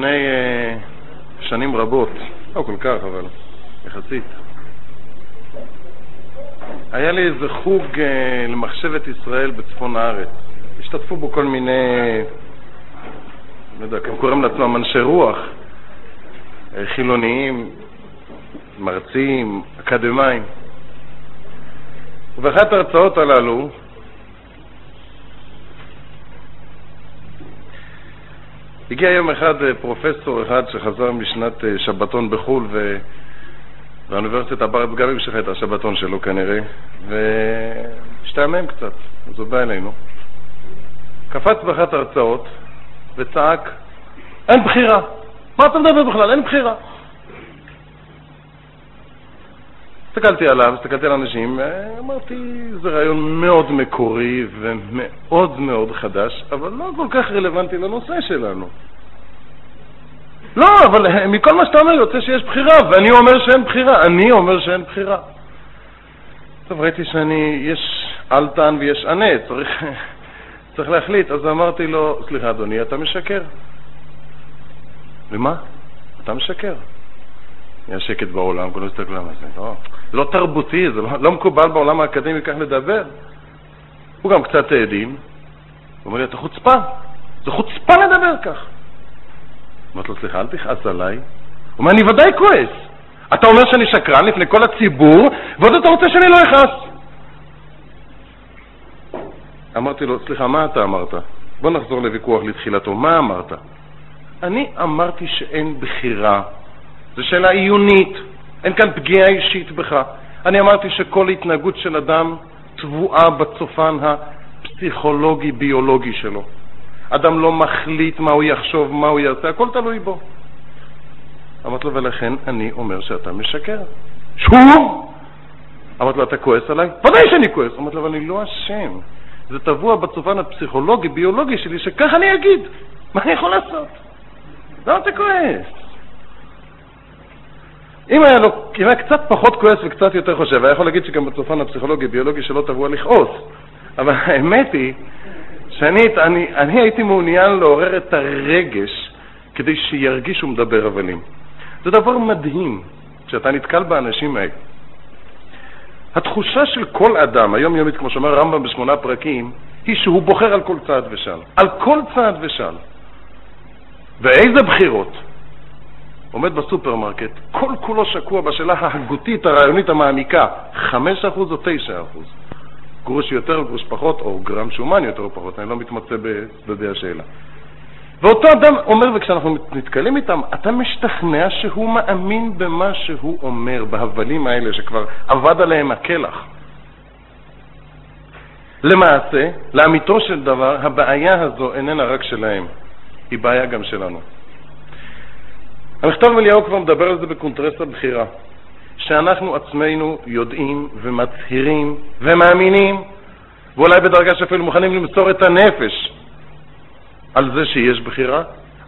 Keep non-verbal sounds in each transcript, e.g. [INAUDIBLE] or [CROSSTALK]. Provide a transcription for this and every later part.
לפני uh, שנים רבות, לא כל כך, אבל יחסית, היה לי איזה חוג uh, למחשבת ישראל בצפון הארץ. השתתפו בו כל מיני, לא יודע, הם קוראים לעצמם אנשי רוח, uh, חילוניים, מרצים, אקדמאים. ובאחת ההרצאות הללו הגיע יום אחד אה, פרופסור אחד שחזר משנת אה, שבתון בחו"ל ו... והאוניברסיטה בארץ גם המשיכה את השבתון שלו כנראה והשתעמם קצת, אז הוא בא אלינו. קפץ באחת ההרצאות וצעק אין בחירה, מה אתה מדבר בכלל? אין בחירה הסתכלתי עליו, הסתכלתי על אנשים, אמרתי, זה רעיון מאוד מקורי ומאוד מאוד חדש, אבל לא כל כך רלוונטי לנושא שלנו. לא, אבל מכל מה שאתה אומר יוצא שיש בחירה, ואני אומר שאין בחירה. אני אומר שאין בחירה. טוב, ראיתי שאני, יש אלטן ויש ענה, צריך, [LAUGHS] צריך להחליט. אז אמרתי לו, סליחה אדוני, אתה משקר. ומה? אתה משקר. היה שקט בעולם, כולם הסתכלו על זה. לא, לא תרבותי, זה לא, לא מקובל בעולם האקדמי כך לדבר. הוא גם קצת האדין. הוא אומר לי, אתה חוצפה, זה חוצפה לדבר כך. אמרתי לו, סליחה, אל תכעס עליי. הוא אומר, אני ודאי כועס. אתה אומר שאני שקרן לפני כל הציבור, ועוד אתה רוצה שאני לא אכעס. אמרתי לו, סליחה, מה אתה אמרת? בוא נחזור לוויכוח לתחילתו. מה אמרת? אני אמרתי שאין בחירה זו שאלה עיונית, אין כאן פגיעה אישית בך. אני אמרתי שכל התנהגות של אדם טבועה בצופן הפסיכולוגי-ביולוגי שלו. אדם לא מחליט מה הוא יחשוב, מה הוא יעשה, הכל תלוי בו. אמרתי לו, ולכן אני אומר שאתה משקר. שוב? אמרתי לו, אתה כועס עליי? ודאי שאני כועס. אמרתי לו, אבל אני לא אשם. זה טבוע בצופן הפסיכולוגי-ביולוגי שלי, שכך אני אגיד. מה אני יכול לעשות? למה אתה כועס? אם היה לו, אם היה קצת פחות כועס וקצת יותר חושב, היה יכול להגיד שגם בצופן הפסיכולוגי-ביולוגי שלא טבוע לכעוס. אבל [LAUGHS] האמת היא שאני אני, אני הייתי מעוניין לעורר את הרגש כדי שירגישו מדבר הבלים. זה דבר מדהים כשאתה נתקל באנשים האלה. התחושה של כל אדם, היומיומית, כמו שאומר הרמב"ם בשמונה פרקים, היא שהוא בוחר על כל צעד ושל. על כל צעד ושל. ואיזה בחירות? עומד בסופרמרקט, כל כולו שקוע בשאלה ההגותית, הרעיונית המעמיקה, 5% או 9%. גרוש יותר או גרוש פחות, או גרם שומן יותר או פחות, אני לא מתמצא בצדדי השאלה. ואותו אדם אומר, וכשאנחנו נתקלים איתם, אתה משתכנע שהוא מאמין במה שהוא אומר, בהבלים האלה שכבר אבד עליהם הקלח. למעשה, לאמיתו של דבר, הבעיה הזו איננה רק שלהם, היא בעיה גם שלנו. המכתב אליהו כבר מדבר על זה בקונטרס הבחירה, שאנחנו עצמנו יודעים ומצהירים ומאמינים, ואולי בדרגה שאפילו מוכנים למסור את הנפש על זה שיש בחירה,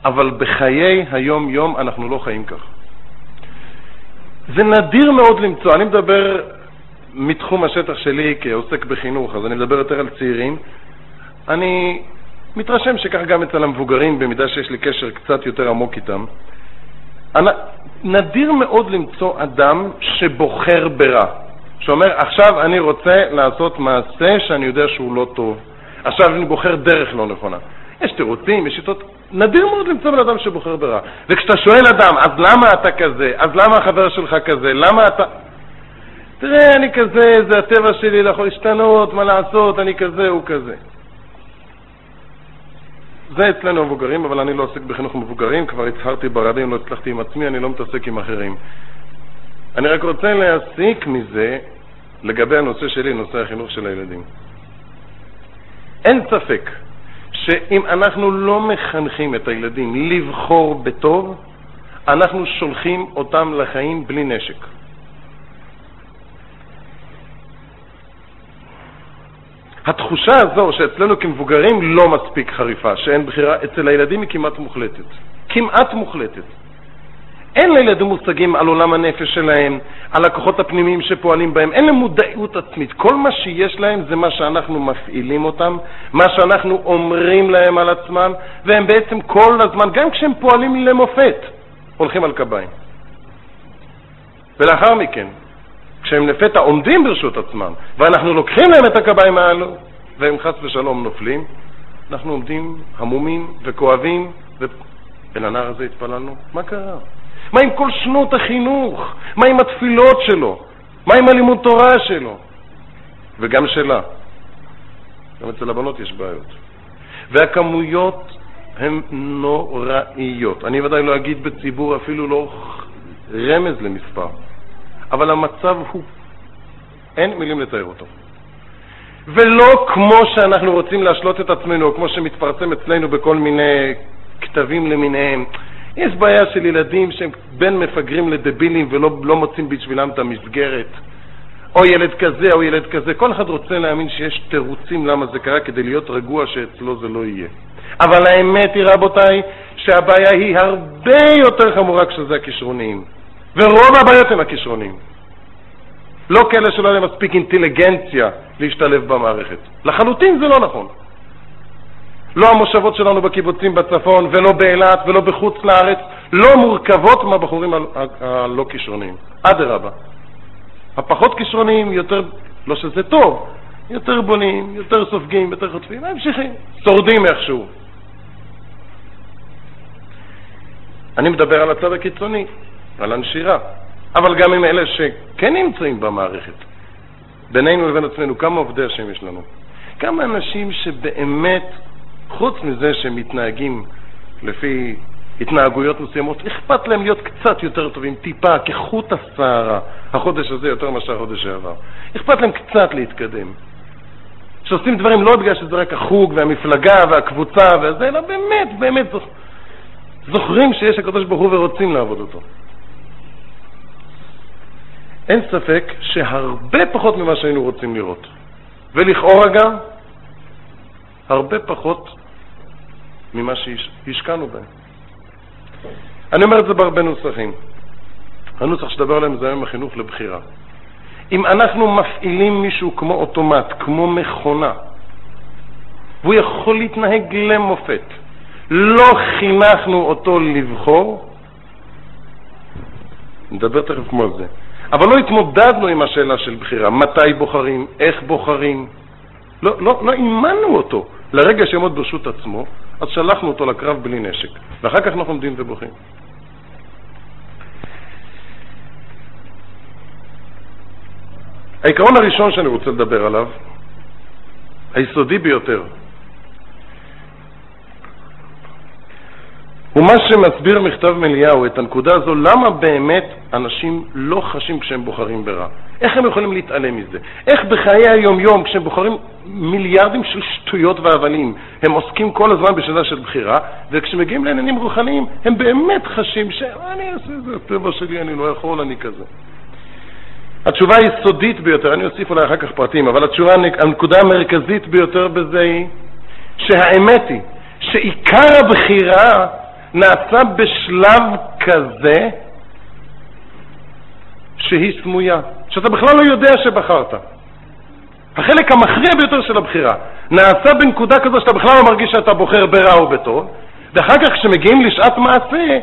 אבל בחיי היום-יום אנחנו לא חיים כך. זה נדיר מאוד למצוא, אני מדבר מתחום השטח שלי כעוסק בחינוך, אז אני מדבר יותר על צעירים. אני מתרשם שכך גם אצל המבוגרים, במידה שיש לי קשר קצת יותר עמוק איתם. נדיר מאוד למצוא אדם שבוחר ברע, שאומר, עכשיו אני רוצה לעשות מעשה שאני יודע שהוא לא טוב, עכשיו אני בוחר דרך לא נכונה. יש תירוצים, יש שיטות, נדיר מאוד למצוא בן אדם שבוחר ברע. וכשאתה שואל אדם, אז למה אתה כזה? אז למה החבר שלך כזה? למה אתה... תראה, אני כזה, זה הטבע שלי, לא יכול להשתנות, מה לעשות, אני כזה, הוא כזה. זה אצלנו המבוגרים, אבל אני לא עוסק בחינוך מבוגרים, כבר הצהרתי ברבים, לא הצלחתי עם עצמי, אני לא מתעסק עם אחרים. אני רק רוצה להסיק מזה, לגבי הנושא שלי, נושא החינוך של הילדים. אין ספק שאם אנחנו לא מחנכים את הילדים לבחור בטוב, אנחנו שולחים אותם לחיים בלי נשק. התחושה הזו שאצלנו כמבוגרים לא מספיק חריפה, שאין בחירה, אצל הילדים היא כמעט מוחלטת. כמעט מוחלטת. אין לילדים מושגים על עולם הנפש שלהם, על הכוחות הפנימיים שפועלים בהם, אין להם מודעות עצמית. כל מה שיש להם זה מה שאנחנו מפעילים אותם, מה שאנחנו אומרים להם על עצמם, והם בעצם כל הזמן, גם כשהם פועלים למופת, הולכים על קביים. ולאחר מכן, כשהם לפתע עומדים ברשות עצמם, ואנחנו לוקחים להם את הקביים האלו, והם חס ושלום נופלים, אנחנו עומדים המומים וכואבים, ואל הנער הזה התפללנו, מה קרה? מה עם כל שנות החינוך? מה עם התפילות שלו? מה עם הלימוד תורה שלו? וגם שלה. גם אצל הבנות יש בעיות. והכמויות הן נוראיות. אני ודאי לא אגיד בציבור אפילו לא רמז למספר, אבל המצב הוא, אין מילים לתאר אותו. ולא כמו שאנחנו רוצים להשלות את עצמנו, או כמו שמתפרסם אצלנו בכל מיני כתבים למיניהם. יש בעיה של ילדים שהם בין מפגרים לדבילים ולא לא מוצאים בשבילם את המסגרת. או ילד כזה או ילד כזה. כל אחד רוצה להאמין שיש תירוצים למה זה קרה כדי להיות רגוע שאצלו זה לא יהיה. אבל האמת היא, רבותיי, שהבעיה היא הרבה יותר חמורה כשזה הכישרוניים. ורוב הבעיות הן הכישרוניים. לא כאלה שלא יהיה מספיק אינטליגנציה להשתלב במערכת. לחלוטין זה לא נכון. לא המושבות שלנו בקיבוצים בצפון, ולא באילת, ולא בחוץ לארץ, לא מורכבות מהבחורים הלא כישרוניים. אדרבה. הפחות כישרוניים יותר, לא שזה טוב, יותר בונים, יותר סופגים, יותר חוטפים, ממשיכים, שורדים איכשהו. אני מדבר על הצד הקיצוני, על הנשירה, אבל גם עם אלה שכן נמצאים במערכת. בינינו לבין עצמנו, כמה עובדי השם יש לנו? כמה אנשים שבאמת חוץ מזה שהם מתנהגים לפי התנהגויות מסוימות, אכפת להם להיות קצת יותר טובים, טיפה, כחוט השערה, החודש הזה יותר מאשר החודש שעבר. אכפת להם קצת להתקדם. שעושים דברים לא בגלל שזה רק החוג והמפלגה והקבוצה וזה, אלא באמת, באמת זוכ... זוכרים שיש הקדוש ברוך הוא ורוצים לעבוד אותו. אין ספק שהרבה פחות ממה שהיינו רוצים לראות. ולכאורה גם, הרבה פחות ממה שהשקענו בהם. אני אומר את זה בהרבה נוסחים. הנוסח שדבר עליהם זה היום החינוך לבחירה. אם אנחנו מפעילים מישהו כמו אוטומט, כמו מכונה, והוא יכול להתנהג למופת, לא חינכנו אותו לבחור, נדבר תכף כמו זה, אבל לא התמודדנו עם השאלה של בחירה, מתי בוחרים, איך בוחרים, לא, לא, לא אימנו אותו. לרגע שיעמוד ברשות עצמו, אז שלחנו אותו לקרב בלי נשק, ואחר כך אנחנו עומדים ובוכים. העיקרון הראשון שאני רוצה לדבר עליו, היסודי ביותר, הוא מה שמסביר מכתב מליהו, את הנקודה הזו, למה באמת אנשים לא חשים כשהם בוחרים ברע. איך הם יכולים להתעלם מזה? איך בחיי היום-יום, כשהם בוחרים מיליארדים של שטויות והבלים, הם עוסקים כל הזמן בשאלה של בחירה, וכשמגיעים לעניינים רוחניים, הם באמת חשים שאני אעשה את זה, הטבע שלי, אני לא יכול, אני כזה. התשובה היסודית ביותר, אני אוסיף אולי אחר כך פרטים, אבל התשובה, הנקודה המרכזית ביותר בזה היא שהאמת היא שעיקר הבחירה נעשה בשלב כזה שהיא סמויה, שאתה בכלל לא יודע שבחרת. החלק המכריע ביותר של הבחירה נעשה בנקודה כזו שאתה בכלל לא מרגיש שאתה בוחר ברע או בטוב, ואחר כך כשמגיעים לשעת מעשה,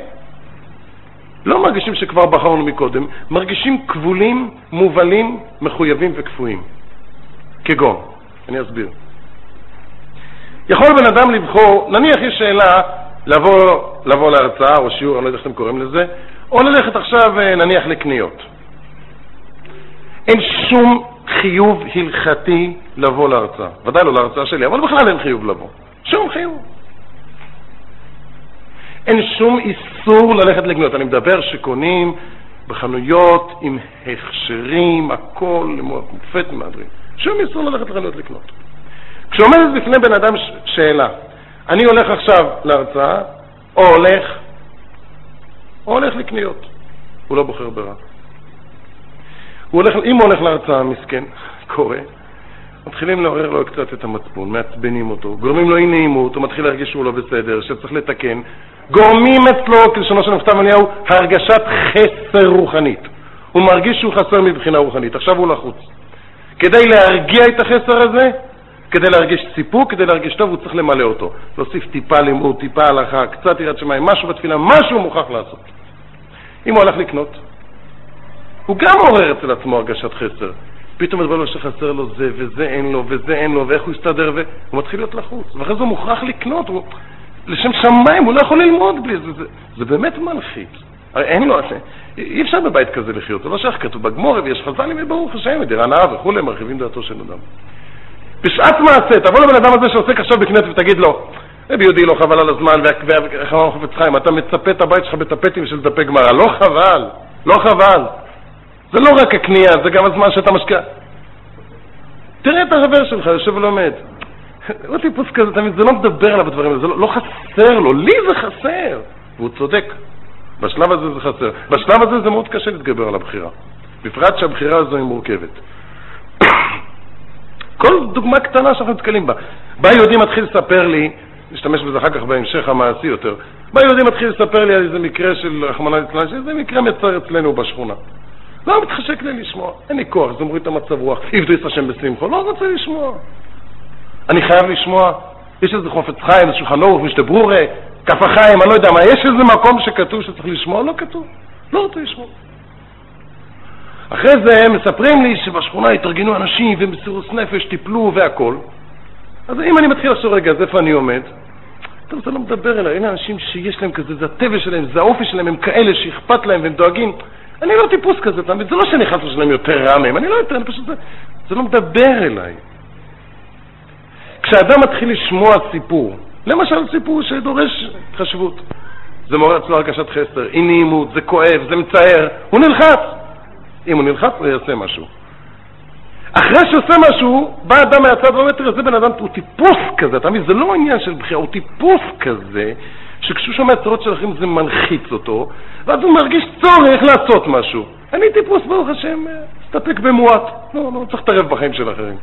לא מרגישים שכבר בחרנו מקודם, מרגישים כבולים, מובלים, מחויבים וכפויים. כגון, אני אסביר. יכול בן אדם לבחור, נניח יש שאלה לבוא, לבוא להרצאה או שיעור, אני לא יודע איך אתם קוראים לזה, או ללכת עכשיו אה, נניח לקניות. אין שום חיוב הלכתי לבוא להרצאה, ודאי לא להרצאה שלי, אבל בכלל אין חיוב לבוא, שום חיוב. אין שום איסור ללכת לקניות, אני מדבר שקונים בחנויות עם הכשרים, הכל, מופת מהדרים, שום איסור ללכת לחנויות לקנות. כשעומדת בפני בן אדם שאלה, אני הולך עכשיו להרצאה, או הולך, או הולך לקניות. הוא לא בוחר ברע. הוא הולך, אם הוא הולך להרצאה, מסכן, [LAUGHS] קורה, מתחילים לעורר לו קצת את המצפון, מעצבנים אותו, גורמים לו אי נעימות, הוא מתחיל להרגיש שהוא לא בסדר, שצריך לתקן, גורמים אצלו, כלשונו של נפתב אליהו, הרגשת חסר רוחנית. הוא מרגיש שהוא חסר מבחינה רוחנית, עכשיו הוא לחוץ. כדי להרגיע את החסר הזה, כדי להרגיש סיפוק, כדי להרגיש טוב, הוא צריך למלא אותו. להוסיף טיפה לימוד, טיפה הלכה, קצת יראת שמיים, משהו בתפילה, משהו הוא מוכרח לעשות. אם הוא הלך לקנות, הוא גם עורר אצל עצמו הרגשת חסר. פתאום מתברר לו שחסר לו זה, וזה אין לו, וזה אין לו, ואיך הוא יסתדר, והוא מתחיל להיות לחוץ. ואחרי זה הוא מוכרח לקנות, הוא... לשם שמיים, הוא לא יכול ללמוד בלי זה. זה, זה באמת מלחיץ. הרי אין לו, אי אפשר בבית כזה לחיות, זה לא שייך, כתוב בגמור, ויש חז"לים, ברוך השם, דירה נאה וכולי, מרחיבים דעתו של אדם. בשעת מעשה, תבוא לבן אדם הזה שעוסק עכשיו בכנסת ותגיד לו, רבי יהודי לא חבל על הזמן, ואיך אמר חפץ חיים, אתה מצפה את הבית שלך בטפטים של דפי גמרא, לא חבל, לא חבל. זה לא רק הקנייה, זה גם הזמן שאתה משקיע. תראה את החבר שלך, יושב ולומד. [LAUGHS] הוא טיפוס כזה, תמיד, זה לא מדבר עליו בדברים האלה, זה לא, לא חסר לו, לי זה חסר. והוא צודק, בשלב הזה זה חסר. בשלב הזה זה מאוד קשה להתגבר על הבחירה. בפרט שהבחירה הזו היא מורכבת. כל דוגמה קטנה שאנחנו נתקלים בה. בא יהודי מתחיל לספר לי, נשתמש בזה אחר כך בהמשך המעשי יותר, בא יהודי מתחיל לספר לי על איזה מקרה של רחמנא ליצלן, שזה מקרה מצר אצלנו בשכונה. לא מתחשק לי לשמוע, אין לי כוח, זה מוריד את המצב רוח. עבדו את השם בשמחו, לא רוצה לשמוע. אני חייב לשמוע, יש איזה חופץ חיים, איזה שולחן אורך, משתה ברורה, כף החיים, אני לא יודע מה, יש איזה מקום שכתוב שצריך לשמוע? לא כתוב, לא רוצה לשמוע. אחרי זה הם מספרים לי שבשכונה התארגנו אנשים ומסירוס נפש, טיפלו והכול. אז אם אני מתחיל לחשוב, רגע, אז איפה אני עומד? טוב, זה לא מדבר אליי, אלה אנשים שיש להם כזה, זה הטבע שלהם, זה האופי שלהם, הם כאלה שאכפת להם והם דואגים. אני לא טיפוס כזה, תמיד, זה לא שאני חס ושלם יותר רע מהם, אני לא יותר, אני פשוט, זה, לא מדבר אליי. כשאדם מתחיל לשמוע סיפור, למשל סיפור שדורש חשיבות, זה מעורר אצלו הרגשת חסר, אי נעימות, זה כואב, זה מצער, הוא נלחץ. אם הוא נלחץ, הוא יעשה משהו. אחרי שעושה משהו, בא אדם מהצד ואומר, תראה, זה בן אדם, הוא טיפוס כזה, אתה מבין? זה לא עניין של בחירה, הוא טיפוס כזה, שכשהוא שומע צרות של אחרים זה מלחיץ אותו, ואז הוא מרגיש צורך לעשות משהו. אני טיפוס, ברוך השם, אסתפק במועט. לא, לא צריך להתערב בחיים של אחרים.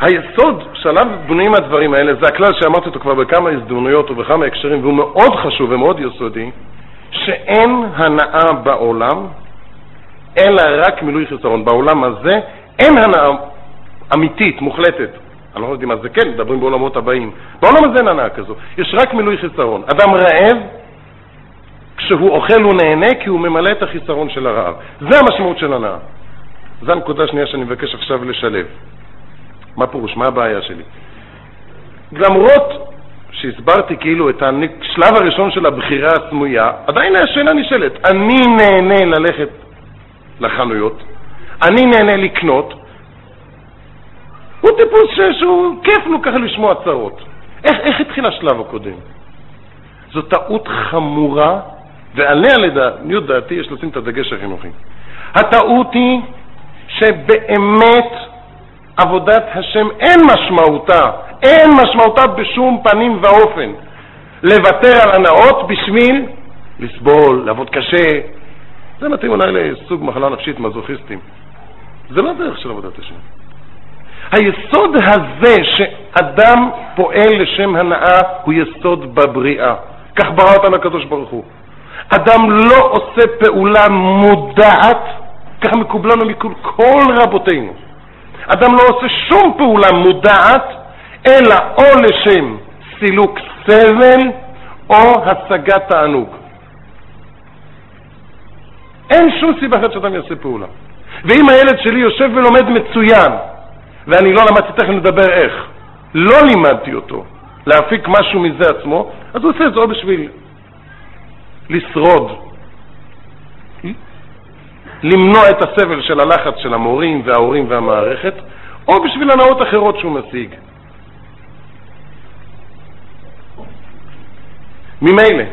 היסוד שעליו בנויים הדברים האלה, זה הכלל שאמרתי אותו כבר בכמה הזדמנויות ובכמה הקשרים, והוא מאוד חשוב ומאוד יסודי, שאין הנאה בעולם, אלא רק מילוי חיסרון. בעולם הזה אין הנאה אמיתית, מוחלטת. אני לא יודעים מה זה כן, מדברים בעולמות הבאים. בעולם הזה אין הנאה כזו, יש רק מילוי חיסרון. אדם רעב, כשהוא אוכל הוא נהנה כי הוא ממלא את החיסרון של הרעב. זה המשמעות של הנאה. זו הנקודה השנייה שאני מבקש עכשיו לשלב. מה פירוש? מה הבעיה שלי? למרות שהסברתי כאילו את השלב הראשון של הבחירה הסמויה, עדיין השאלה נשאלת. אני נהנה ללכת לחנויות, אני נהנה לקנות, הוא טיפוס שהוא כיף לו ככה לשמוע צרות. איך, איך התחיל השלב הקודם? זו טעות חמורה, ועליה לעניות דעתי יש לשים את הדגש החינוכי. הטעות היא שבאמת עבודת השם אין משמעותה, אין משמעותה בשום פנים ואופן. לוותר על הנאות בשביל לסבול, לעבוד קשה. זה מתאים אולי לסוג מחלה נפשית, מזוכיסטים. זה לא דרך של עבודת השם. היסוד הזה שאדם פועל לשם הנאה הוא יסוד בבריאה. כך ברא אותנו הקדוש ברוך הוא. אדם לא עושה פעולה מודעת, ככה מקובלנו מכול כל רבותינו. אדם לא עושה שום פעולה מודעת, אלא או לשם סילוק סבל או השגת תענוג. אין שום סיבה אחרת שאדם יעשה פעולה. ואם הילד שלי יושב ולומד מצוין, ואני לא למדתי, תכף נדבר איך, לא לימדתי אותו להפיק משהו מזה עצמו, אז הוא עושה את זה או בשביל לשרוד, למנוע את הסבל של הלחץ של המורים וההורים והמערכת, או בשביל הנאות אחרות שהוא משיג. ממילא,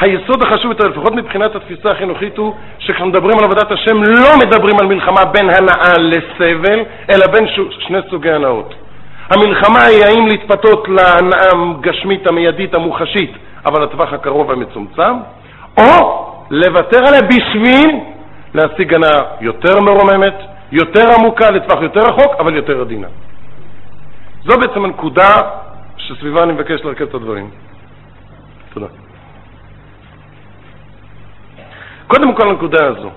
היסוד החשוב יותר, לפחות מבחינת התפיסה החינוכית, הוא שכשאנחנו מדברים על עבודת השם לא מדברים על מלחמה בין הנאה לסבל, אלא בין שני סוגי הנאות. המלחמה היא האם להתפתות להנאה הגשמית, המיידית, המוחשית, אבל לטווח הקרוב והמצומצם, או לוותר עליה בשביל להשיג הנאה יותר מרוממת, יותר עמוקה, לטווח יותר רחוק, אבל יותר עדינה. זו בעצם הנקודה שסביבה אני מבקש לרכז את הדברים. תודה. קודם כל הנקודה הזו.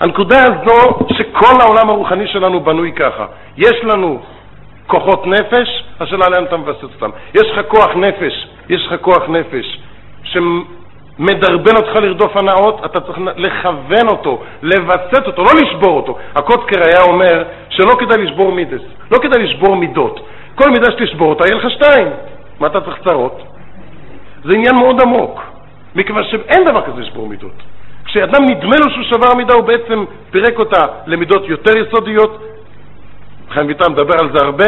הנקודה הזו שכל העולם הרוחני שלנו בנוי ככה. יש לנו כוחות נפש, השאלה לאן אתה מבסס אותם. יש לך כוח נפש, יש לך כוח נפש שמדרבן אותך לרדוף הנאות, אתה צריך לכוון אותו, לווסת אותו, לא לשבור אותו. הקוצקר היה אומר שלא כדאי לשבור מידס, לא כדאי לשבור מידות. כל מידה שתשבור אותה, יהיה לך שתיים. מה אתה צריך צרות? זה עניין מאוד עמוק, מכיוון שאין דבר כזה לשבור מידות. כשאדם נדמה לו שהוא שבר מידה, הוא בעצם פירק אותה למידות יותר יסודיות. חיים ויטל מדבר על זה הרבה,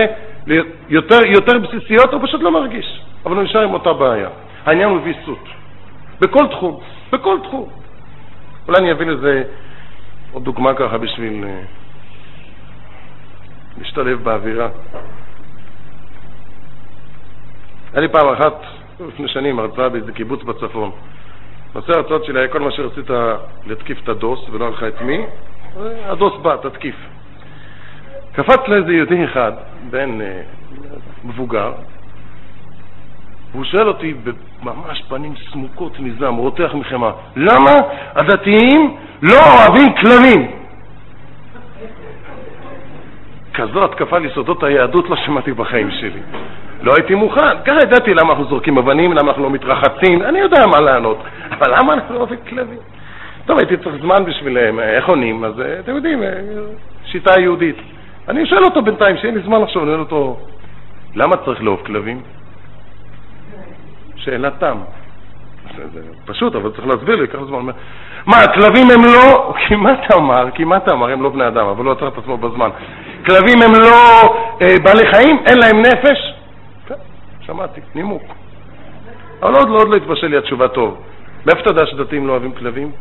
יותר, יותר בסיסיות, הוא פשוט לא מרגיש, אבל הוא נשאר עם אותה בעיה. העניין הוא ויסות. בכל תחום, בכל תחום. אולי אני אביא לזה עוד דוגמה ככה בשביל אה, להשתלב באווירה. היה לי פעם אחת, לפני שנים, הרצאה באיזה קיבוץ בצפון. נושא ההרצאות שלי היה כל מה שרצית להתקיף את הדוס, ולא לך את מי, הדוס בא, תתקיף. קפץ לאיזה יהודי אחד, בן אה, מבוגר, והוא שואל אותי בממש פנים סמוקות מזעם, רותח מחמאה, למה הדתיים לא אוהבים כלבים? כזו התקפה על יסודות היהדות לא שמעתי בחיים שלי. לא הייתי מוכן. ככה ידעתי למה אנחנו זורקים אבנים, למה אנחנו לא מתרחצים, אני יודע מה לענות. אבל למה אנחנו לא כלבים? טוב, הייתי צריך זמן בשבילם, איך עונים? אז אה, אתם יודעים, אה, שיטה יהודית. אני שואל אותו בינתיים, שיהיה לי זמן לחשוב, אני שואל אותו, למה צריך לאהוב כלבים? שאלת תם. זה פשוט, אבל צריך להסביר לי, ייקח זמן. מה, הכלבים הם לא, [LAUGHS] כמעט אמר, כמעט אמר, הם לא בני אדם, אבל הוא עצר את עצמו בזמן. כלבים הם לא אה, בעלי חיים, אין להם נפש? שמעתי, נימוק. אבל עוד לא, עוד לא התבשל לי התשובה טוב. מאיפה אתה יודע שדתיים לא אוהבים כלבים?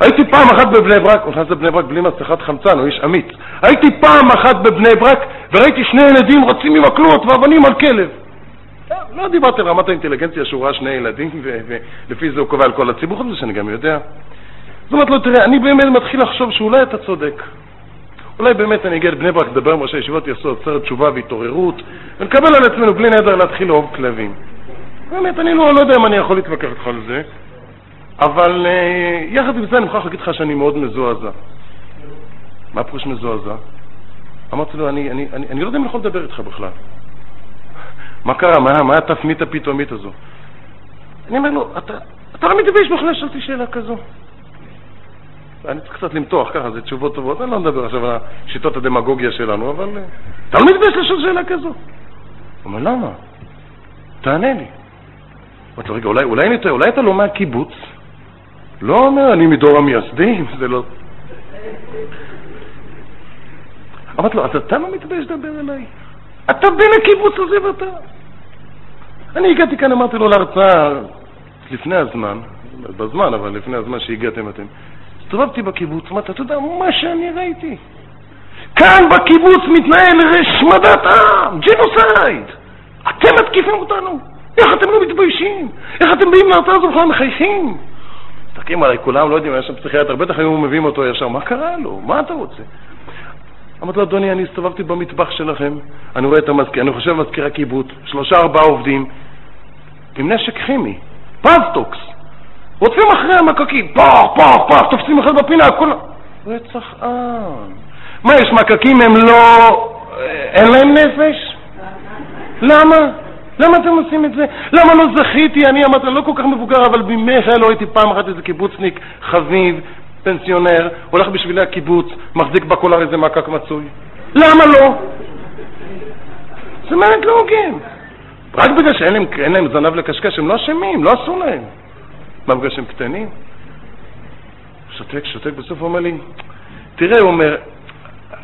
הייתי פעם אחת בבני ברק, הוא נכנס לבני ברק בלי מסכת חמצן, הוא איש אמיץ. הייתי פעם אחת בבני ברק וראיתי שני ילדים רצים עם מקלות ואבנים על כלב. לא דיברתי על רמת האינטליגנציה שהוא ראה שני ילדים ולפי זה הוא קובע על כל הציבור, זה שאני גם יודע. זאת אומרת לו, תראה, אני באמת מתחיל לחשוב שאולי אתה צודק. אולי באמת אני אגיע לבני ברק, לדבר עם ראשי ישיבות, יעשו עצרת תשובה והתעוררות, ונקבל על עצמנו בלי נדר להתחיל לאהוב כלבים. באמת, אני לא, לא יודע אם אני יכול להתווכח איתך על זה. אבל אה, יחד עם זה אני מוכרח להגיד לך שאני מאוד מזועזע. מה פירוש מזועזע? אמרתי לו, אני, אני, אני, אני לא יודע אם אני יכול לדבר איתך בכלל. מה קרה? מה, מה התפנית הפתאומית הזו? אני אומר לו, אתה, אתה לא מתבייש בכלל לשאלתי שאלה כזו. אני צריך קצת למתוח ככה, זה תשובות טובות. אני לא מדבר עכשיו על שיטות הדמגוגיה שלנו, אבל אתה לא מתבייש לשאול שאלה כזו. הוא אומר, למה? תענה לי. אמרתי לו, רגע, אולי, אולי, אולי, אולי אתה לא מהקיבוץ? לא אומר, אני מדור המייסדים, [LAUGHS] זה לא... אמרתי לו, אז אתה לא מתבייש לדבר אליי? אתה בן הקיבוץ הזה ואתה... אני הגעתי כאן, אמרתי לו להרצאה לפני הזמן, בזמן, אבל לפני הזמן שהגעתם אתם. הסתובבתי בקיבוץ, אמרתי, אתה יודע, מה שאני ראיתי. כאן בקיבוץ מתנהל השמדת עם, ג'נוסייד. אתם מתקיפים אותנו. איך אתם לא מתביישים? איך אתם באים להרצאה הזו בכלל מחייכים? מסתכלים עליי כולם, לא יודעים, יש שם פסיכיאטר, בטח היו מביאים אותו ישר, מה קרה לו? מה אתה רוצה? אמרתי לו, אדוני, אני הסתובבתי במטבח שלכם, אני רואה את המזכיר, אני חושב מזכיר הקיבוץ, שלושה ארבעה עובדים, עם נשק כימי, פזטוקס, רודפים אחרי המקקים, פח, פח, פח, תופסים אחד בפינה, הכל... רצח עם. מה, יש מקקים, הם לא... אין להם נפש? למה? למה אתם עושים את זה? למה לא זכיתי? אני אמרתי, לא כל כך מבוגר, אבל בימי חיי לא הייתי פעם אחת איזה קיבוצניק חביב, פנסיונר, הולך בשבילי הקיבוץ, מחזיק בקולר איזה מקק מצוי. למה לא? זה באמת לא הוגן. רק בגלל שאין להם, להם זנב לקשקש, הם לא אשמים, לא עשו להם. מה, בגלל שהם קטנים? שותק, שותק, בסוף הוא אומר לי, תראה, הוא אומר,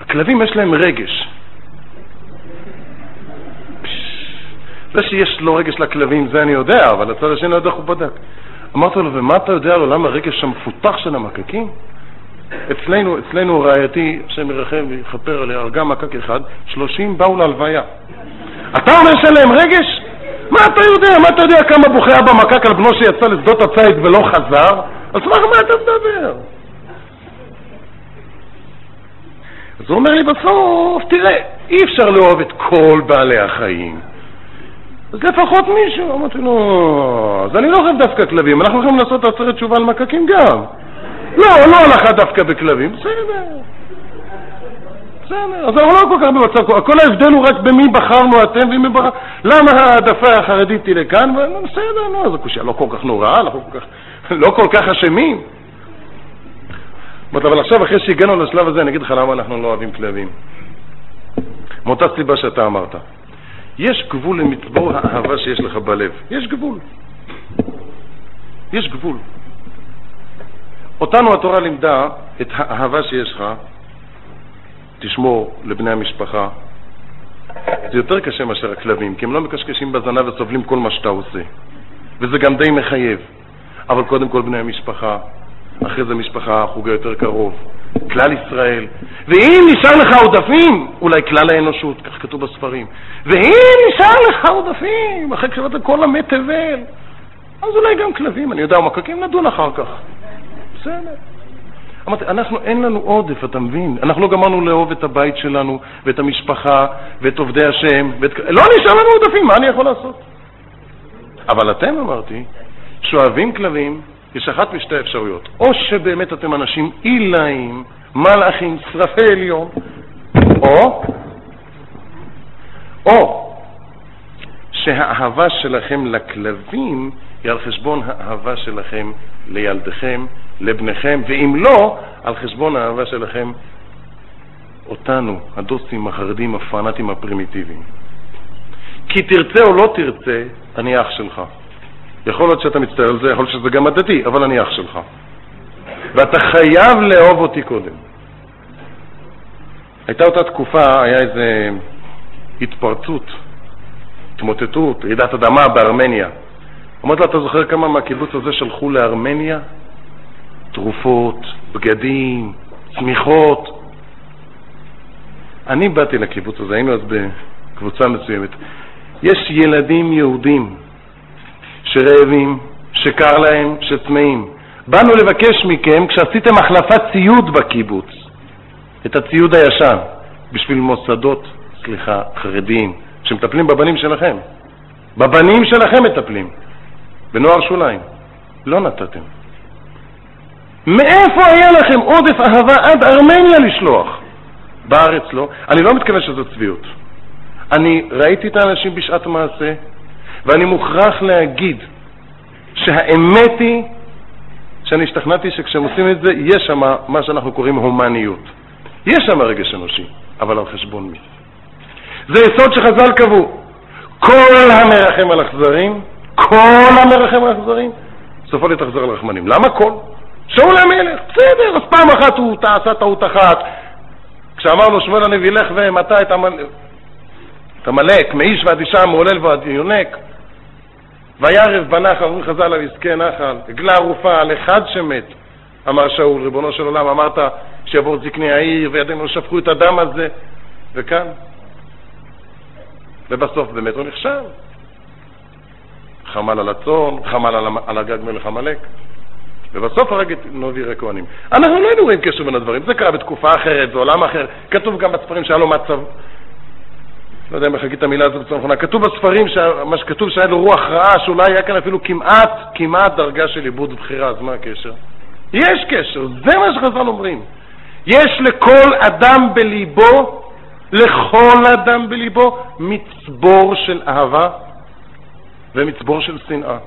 הכלבים יש להם רגש. זה שיש לו רגש לכלבים, זה אני יודע, אבל הצד השני לא יודע איך הוא בדק. אמרתי לו, ומה אתה יודע על עולם הרגש המפותח של המקקים? אצלנו, אצלנו רעייתי, השם ירחם ויכפר עליה, הרגה מקק אחד, שלושים באו להלוויה. אתה אומר שאין להם רגש? מה אתה יודע? מה אתה יודע כמה בוכה אבא מקק על בנו שיצא לשדות הציד ולא חזר? אז מה, מה אתה מדבר? אז הוא אומר לי בסוף, תראה, אי אפשר לאהוב את כל בעלי החיים. אז לפחות מישהו, אמרתי לו, אז אני לא אוהב דווקא כלבים, אנחנו יכולים לעשות עצרת תשובה על מקקים גם. לא, לא הלכה דווקא בכלבים, בסדר. בסדר, אז אנחנו לא כל כך במצב, כל ההבדל הוא רק במי בחרנו אתם ומי בחר... למה העדפה החרדית היא לכאן? בסדר, נו, זו קושייה לא כל כך נוראה, לא כל כך, לא כל כך אשמים. אבל עכשיו, אחרי שהגענו לשלב הזה, אני אגיד לך למה אנחנו לא אוהבים כלבים. מאותה סיבה שאתה אמרת. יש גבול למצבור האהבה שיש לך בלב. יש גבול. יש גבול. אותנו התורה לימדה את האהבה שיש לך, תשמור לבני המשפחה. זה יותר קשה מאשר הכלבים, כי הם לא מקשקשים בזנב וסובלים כל מה שאתה עושה. וזה גם די מחייב. אבל קודם כל בני המשפחה, אחרי זה משפחה, החוג היותר קרוב, כלל ישראל. ואם נשאר לך עודפים, אולי כלל האנושות, כך כתוב בספרים. ואם נשאר לך עודפים, אחרי קריאת כל המת תבל, אז אולי גם כלבים, אני יודע, מקקים נדון אחר כך. בסדר. אמרתי, אנחנו, אין לנו עודף, אתה מבין? אנחנו לא גמרנו לאהוב את הבית שלנו, ואת המשפחה, ואת עובדי השם, ואת... לא נשאר לנו עודפים, מה אני יכול לעשות? אבל אתם, אמרתי, שאוהבים כלבים, יש אחת משתי אפשרויות. או שבאמת אתם אנשים עילאים, מלאכים, שרפי עליון, או, או שהאהבה שלכם לכלבים היא על חשבון האהבה שלכם לילדיכם, לבניכם, ואם לא, על חשבון האהבה שלכם אותנו, הדוסים, החרדים, הפנאטים, הפרימיטיביים. כי תרצה או לא תרצה, אני אח שלך. יכול להיות שאתה מצטער על זה, יכול להיות שזה גם הדתי, אבל אני אח שלך. ואתה חייב לאהוב אותי קודם. הייתה אותה תקופה, היה איזה התפרצות, התמוטטות, רעידת אדמה בארמניה. אמרתי לו, אתה זוכר כמה מהקיבוץ הזה שלחו לארמניה? תרופות, בגדים, צמיחות. אני באתי לקיבוץ הזה, היינו אז בקבוצה מסוימת. יש ילדים יהודים שרעבים, שקר להם, שצמאים. באנו לבקש מכם כשעשיתם החלפת ציוד בקיבוץ, את הציוד הישן, בשביל מוסדות, סליחה, חרדיים, שמטפלים בבנים שלכם. בבנים שלכם מטפלים, בנוער שוליים. לא נתתם. מאיפה היה לכם עודף אהבה עד ארמניה לשלוח? בארץ לא. אני לא מתכוון שזו צביעות. אני ראיתי את האנשים בשעת מעשה, ואני מוכרח להגיד שהאמת היא שאני השתכנעתי שכשהם עושים את זה, יש שם מה שאנחנו קוראים הומניות. יש שם רגש אנושי, אבל על חשבון מי? זה יסוד שחז"ל קבעו. כל המרחם על אכזרים, כל המרחם על אכזרים, סופו להתאכזר על רחמנים. למה כל? שאול המלך, בסדר, אז פעם אחת הוא עשה טעות אחת. כשאמרנו שמואל הנביא לך ומטה את עמלק, מאיש ועד אישה, מעולל ועד יונק. וירב בנחל, אומרים חז"ל על עסקי נחל, עגלה ערופה על אחד שמת, אמר שאול, ריבונו של עולם, אמרת שיבואו זקני העיר וידינו שפכו את הדם הזה, וכאן. ובסוף באמת הוא נכשל. חמל על הצאן, חמל על הגג מלך עמלק. ובסוף הרג את נובי הכהנים. אנחנו לא היינו רואים קשר בין הדברים, זה קרה בתקופה אחרת, זה עולם אחר. כתוב גם בספרים שהיה לו מצב, לא יודע אם איך את המילה הזאת בצורה נכונה, כתוב בספרים, מה שכתוב שהיה לו רוח רעה, שאולי היה כאן אפילו כמעט, כמעט דרגה של עיבוד בחירה, אז מה הקשר? יש קשר, זה מה שחז"ל אומרים. יש לכל אדם בליבו, לכל אדם בליבו, מצבור של אהבה ומצבור של שנאה.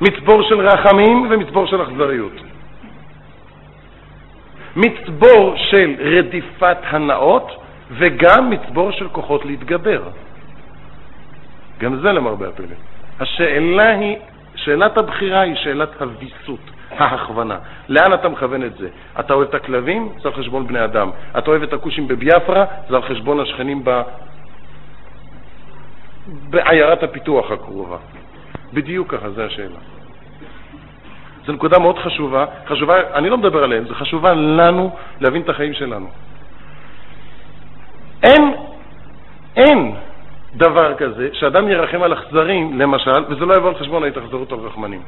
מצבור של רחמים ומצבור של אכזריות. מצבור של רדיפת הנאות וגם מצבור של כוחות להתגבר. גם זה למרבה הפלא. השאלה היא, שאלת הבחירה היא שאלת הוויסות, ההכוונה. לאן אתה מכוון את זה? אתה אוהב את הכלבים? זה על חשבון בני אדם. אתה אוהב את הכושים בביאפרה? זה על חשבון השכנים ב... בעיירת הפיתוח הקרובה. בדיוק ככה, זו השאלה. זו נקודה מאוד חשובה, חשובה, אני לא מדבר עליהם, זו חשובה לנו להבין את החיים שלנו. אין, אין דבר כזה שאדם ירחם על אכזרים, למשל, וזה לא יבוא על חשבון ההתאכזרות על רחמנים.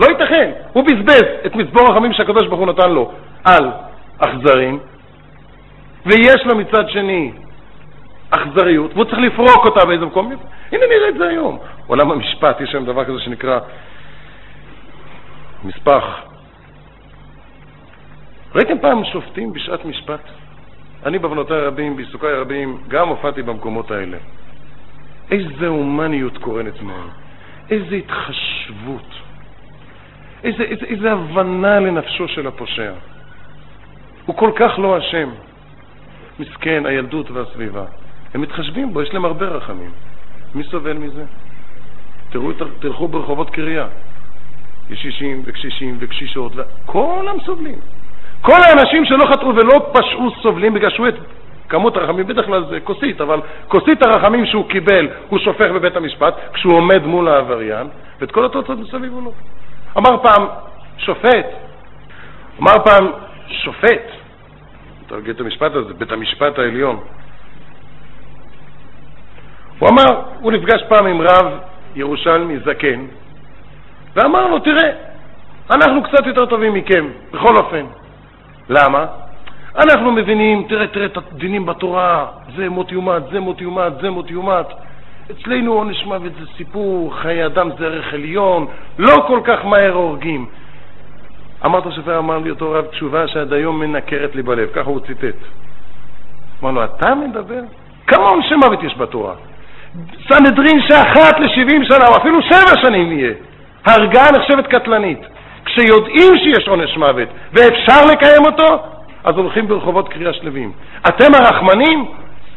לא ייתכן. הוא בזבז את מצבור הרחמים שהקדוש ברוך הוא נתן לו על אכזרים, ויש לו מצד שני אכזריות, והוא צריך לפרוק אותה באיזה מקום. הנה נראה את זה היום. עולם המשפט, יש היום דבר כזה שנקרא מספח. ראיתם פעם שופטים בשעת משפט? אני בעוונותיי הרבים, בעיסוקיי הרבים, גם הופעתי במקומות האלה. איזה הומניות קורנת מהם, איזה התחשבות, איזה, איזה, איזה הבנה לנפשו של הפושע. הוא כל כך לא אשם. מסכן, הילדות והסביבה. הם מתחשבים בו, יש להם הרבה רחמים. מי סובל מזה? תראו, תלכו ברחובות קריה. ישישים וקשישים וקשישות, כולם סובלים. כל האנשים שלא חטאו ולא פשעו סובלים בגלל שהוא את כמות הרחמים, בדרך כלל זה כוסית, אבל כוסית הרחמים שהוא קיבל הוא שופך בבית המשפט כשהוא עומד מול העבריין, ואת כל התוצאות מסביב הוא לא. אמר פעם שופט, אמר פעם שופט, תרגיל את המשפט הזה, בית המשפט העליון. הוא אמר, הוא נפגש פעם עם רב ירושלמי זקן, ואמר לו, תראה, אנחנו קצת יותר טובים מכם, בכל אופן. למה? אנחנו מבינים, תראה, תראה את הדינים בתורה, זה מות יומת, זה מות יומת, זה מות יומת. אצלנו עונש מוות זה סיפור, חיי אדם זה ערך עליון, לא כל כך מהר הורגים. אמרת השופר, אמר לי אותו רב תשובה שעד היום מנקרת לי בלב, ככה הוא ציטט. אמר לו, אתה מדבר? כמה עונשי מוות יש בתורה? סנהדרין שאחת ל-70 שנה, או אפילו שבע שנים יהיה. הרגעה נחשבת קטלנית. כשיודעים שיש עונש מוות ואפשר לקיים אותו, אז הולכים ברחובות קריאה שלווים. אתם הרחמנים?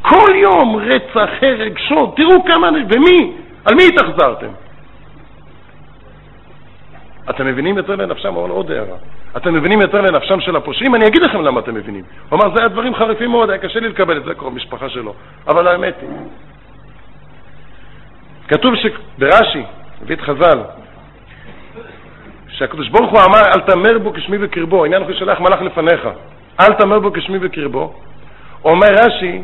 כל יום רצח, הרג, שוד, תראו כמה, ומי? על מי התאכזרתם? אתם מבינים יותר לנפשם, אבל עוד הערה. אתם מבינים יותר לנפשם של הפושעים? אני אגיד לכם למה אתם מבינים. הוא אמר, זה היה דברים חריפים מאוד, היה קשה לי לקבל את זה, קרוב משפחה שלו. אבל האמת היא, כתוב ברש"י, הביא את חז"ל, שהקדוש ברוך הוא אמר, אל תמר בו כשמי בקרבו, עניין הוא שלח מלאך לפניך, אל תמר בו כשמי בקרבו. אומר רש"י,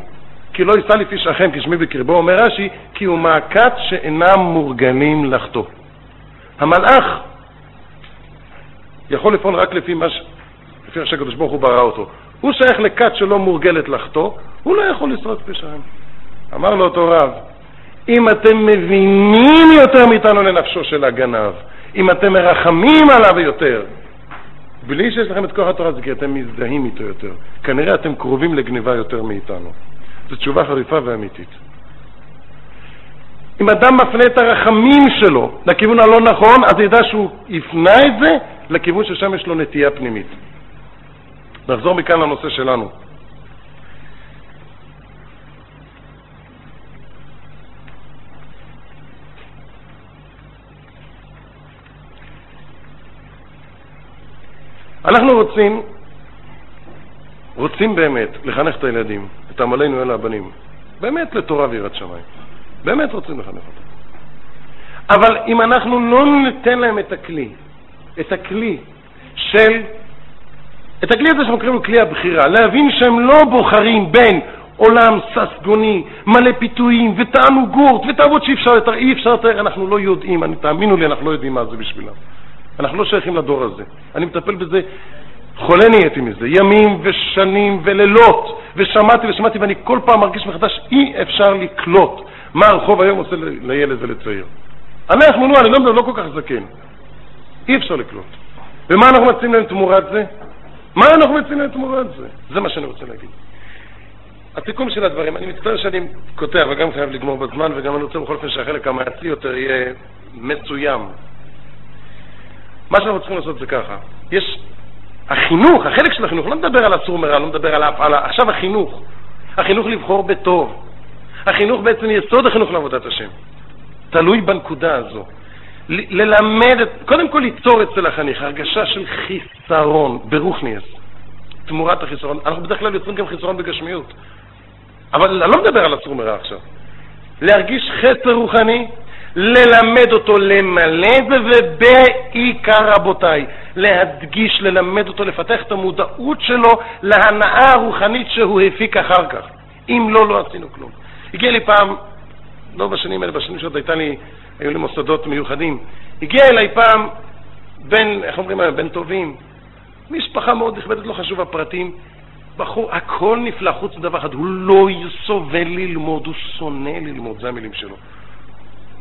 כי לא יישא לפי שכם כשמי בקרבו, אומר רש"י, כי הוא מעקת שאינם מורגלים לחטוא. המלאך יכול לפעול רק לפי מה ש... לפי איך שהקדוש ברוך הוא ברא אותו. הוא שייך לכת שלא מורגלת לחטוא, הוא לא יכול לשרוד פשעים. אמר לו אותו רב, אם אתם מבינים יותר מאיתנו לנפשו של הגנב, אם אתם מרחמים עליו יותר, בלי שיש לכם את כוח התורה, זה כי אתם מזדהים איתו יותר. כנראה אתם קרובים לגניבה יותר מאיתנו. זו תשובה חריפה ואמיתית. אם אדם מפנה את הרחמים שלו לכיוון הלא נכון, אז ידע שהוא יפנה את זה לכיוון ששם יש לו נטייה פנימית. נחזור מכאן לנושא שלנו. אנחנו רוצים, רוצים באמת לחנך את הילדים, את עמלנו אלה הבנים, באמת לתורה ויראת שמיים. באמת רוצים לחנך אותם. אבל אם אנחנו לא ניתן להם את הכלי, את הכלי של, את הכלי הזה שאנחנו קוראים לו כלי הבחירה, להבין שהם לא בוחרים בין עולם ססגוני, מלא פיתויים ותענוגות ותאוות שאי אפשר לתאר, אנחנו לא יודעים, תאמינו לי, אנחנו לא יודעים מה זה בשבילם. אנחנו לא שייכים לדור הזה. אני מטפל בזה, חולה נהייתי מזה, ימים ושנים ולילות, ושמעתי ושמעתי, ואני כל פעם מרגיש מחדש, אי אפשר לקלוט מה הרחוב היום עושה לילד ולצעיר. אנחנו, נו, אני לא לא כל כך זקן. אי אפשר לקלוט. ומה אנחנו מציעים להם תמורת זה? מה אנחנו מציעים להם תמורת זה? זה מה שאני רוצה להגיד. הסיכום של הדברים, אני מצטער שאני קוטע וגם חייב לגמור בזמן וגם אני רוצה בכל אופן שהחלק המעשי יותר יהיה מסוים. מה שאנחנו צריכים לעשות זה ככה, יש החינוך, החלק של החינוך, לא מדבר על הסור מרע, לא מדבר על ההפעלה, עכשיו החינוך, החינוך לבחור בטוב, החינוך בעצם יסוד החינוך לעבודת השם, תלוי בנקודה הזו. ללמד, קודם כל ליצור אצל החניך הרגשה של חיסרון, ברוכניאס, תמורת החיסרון. אנחנו בדרך כלל יוצרים גם חיסרון בגשמיות, אבל אני לא מדבר על הסור מרע עכשיו. להרגיש חסר רוחני, ללמד אותו למלא את זה, ובעיקר, רבותיי, להדגיש, ללמד אותו, לפתח את המודעות שלו להנאה הרוחנית שהוא הפיק אחר כך. אם לא, לא עשינו כלום. הגיע לי פעם, לא בשנים האלה, בשנים שעוד הייתה לי, היו לי מוסדות מיוחדים, הגיע אליי פעם בן, איך אומרים היום, בן טובים, משפחה מאוד נכבדת, לא חשוב הפרטים, בחור, הכל נפלא, חוץ מדבר אחד, הוא לא סובל ללמוד, הוא שונא ללמוד, זה המילים שלו.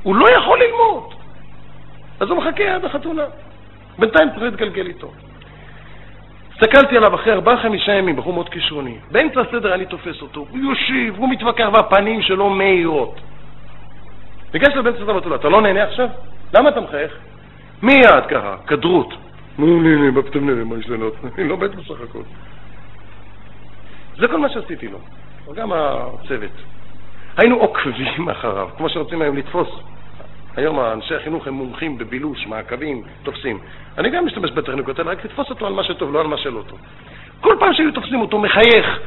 הוא לא יכול ללמוד. אז הוא מחכה עד החתונה. בינתיים צריך להתגלגל איתו. הסתכלתי עליו אחרי ארבעה-חמישה ימים, בחור מאוד כישרוני. באמצע הסדר אני תופס אותו, הוא יושיב, הוא מתווכח, והפנים שלו מאירות. ניגש לבן סדר ואתה אתה לא נהנה עכשיו? למה אתה מחייך? מיד ככה, כדרות. נו, נהנה, מה פתאום נהנה, מה יש לנו? [LAUGHS] אני לא מת בסך הכל. זה כל מה שעשיתי לו, גם הצוות. היינו עוקבים אחריו, כמו שרוצים היום לתפוס. היום אנשי החינוך הם מומחים בבילוש, מעקבים, תופסים. אני גם משתמש בטכניקות האלה, רק לתפוס אותו על מה שטוב, לא על מה שלא טוב. כל פעם שהיו תופסים אותו מחייך,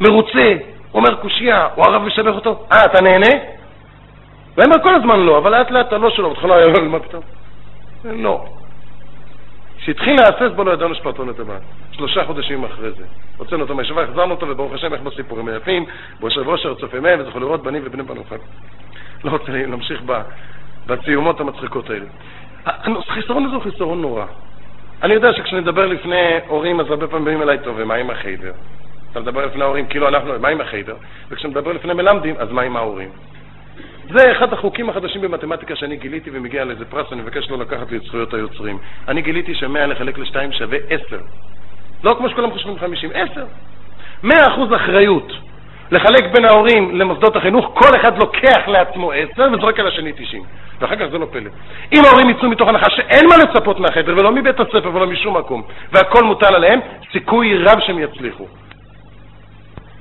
מרוצה, אומר קושייה, או הרב משבח אותו, אה, אתה נהנה? הוא אומר כל הזמן לא, אבל לאט לאט אתה לא שלו, בהתחלה היה מה פתאום? לא. כשהתחיל להסס בו לא ידענו את הבעיה. שלושה חודשים אחרי זה. הוצאנו אותו מהישיבה, החזרנו אותו, וברוך השם, איך בסיפורים היפים, ביושב ראש ארצות ימי, וזכו לראות בנים ובני בנו חג. לא רוצה להמשיך בציומות המצחיקות האלה. החיסרון הזה הוא חיסרון נורא. אני יודע שכשאני מדבר לפני הורים, אז הרבה פעמים באים אליי, טוב, ומה עם החיידר? אתה מדבר לפני ההורים, כאילו אנחנו, מה עם החיידר? וכשאני מדבר לפני מלמדים, אז מה עם ההורים? זה אחד החוקים החדשים במתמטיקה שאני גיליתי ומגיע לאיזה פרס, אני מבקש לא לקחת לי את זכויות היוצרים. אני גיליתי שמאה לחלק לשתיים שווה עשר. לא כמו שכולם חושבים חמישים, עשר. מאה אחוז אחריות לחלק בין ההורים למוסדות החינוך, כל אחד לוקח לעצמו עשר וזורק על השני תשעים. ואחר כך זה לא פלא. אם ההורים יצאו מתוך הנחה שאין מה לצפות מהחדר ולא מבית הספר ולא משום מקום, והכל מוטל עליהם, סיכוי רב שהם יצליחו.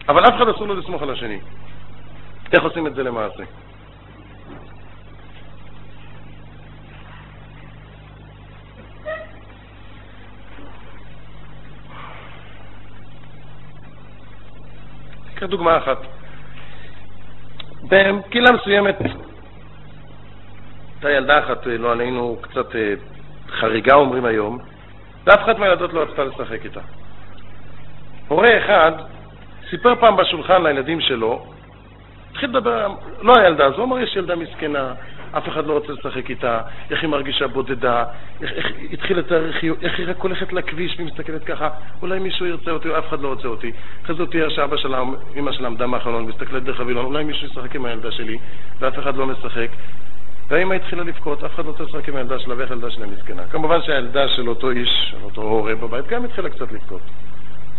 אבל אף אחד אסור לו לסמוך על השני. איך עושים את זה למעשה? קח דוגמה אחת. בקהילה מסוימת הייתה ילדה אחת, לא עלינו, קצת אה, חריגה אומרים היום, ואף אחת מהילדות לא רצתה לשחק איתה. הורה אחד סיפר פעם בשולחן לילדים שלו, התחיל לדבר, לא הילדה הזו, הוא אמר, יש ילדה מסכנה, אף אחד לא רוצה לשחק איתה, איך היא מרגישה בודדה, איך, איך התחיל לתאר איך היא רק הולכת לכביש ומסתכלת ככה, אולי מישהו ירצה אותי, אף אחד לא רוצה אותי. אחרי זה תיאר שאבא שלה, אמא שלה עמדה מהחלון, מסתכלת דרך הווילון, אולי מישהו ישחק עם הילדה שלי, ואף אחד לא משחק. והאמא התחילה לבכות, אף אחד לא רוצה לשחק עם הילדה שלה ואיך הילדה שלה מסכנה. כמובן שהילדה של אותו איש, אותו הורה בבית, גם התחילה קצת לבכות.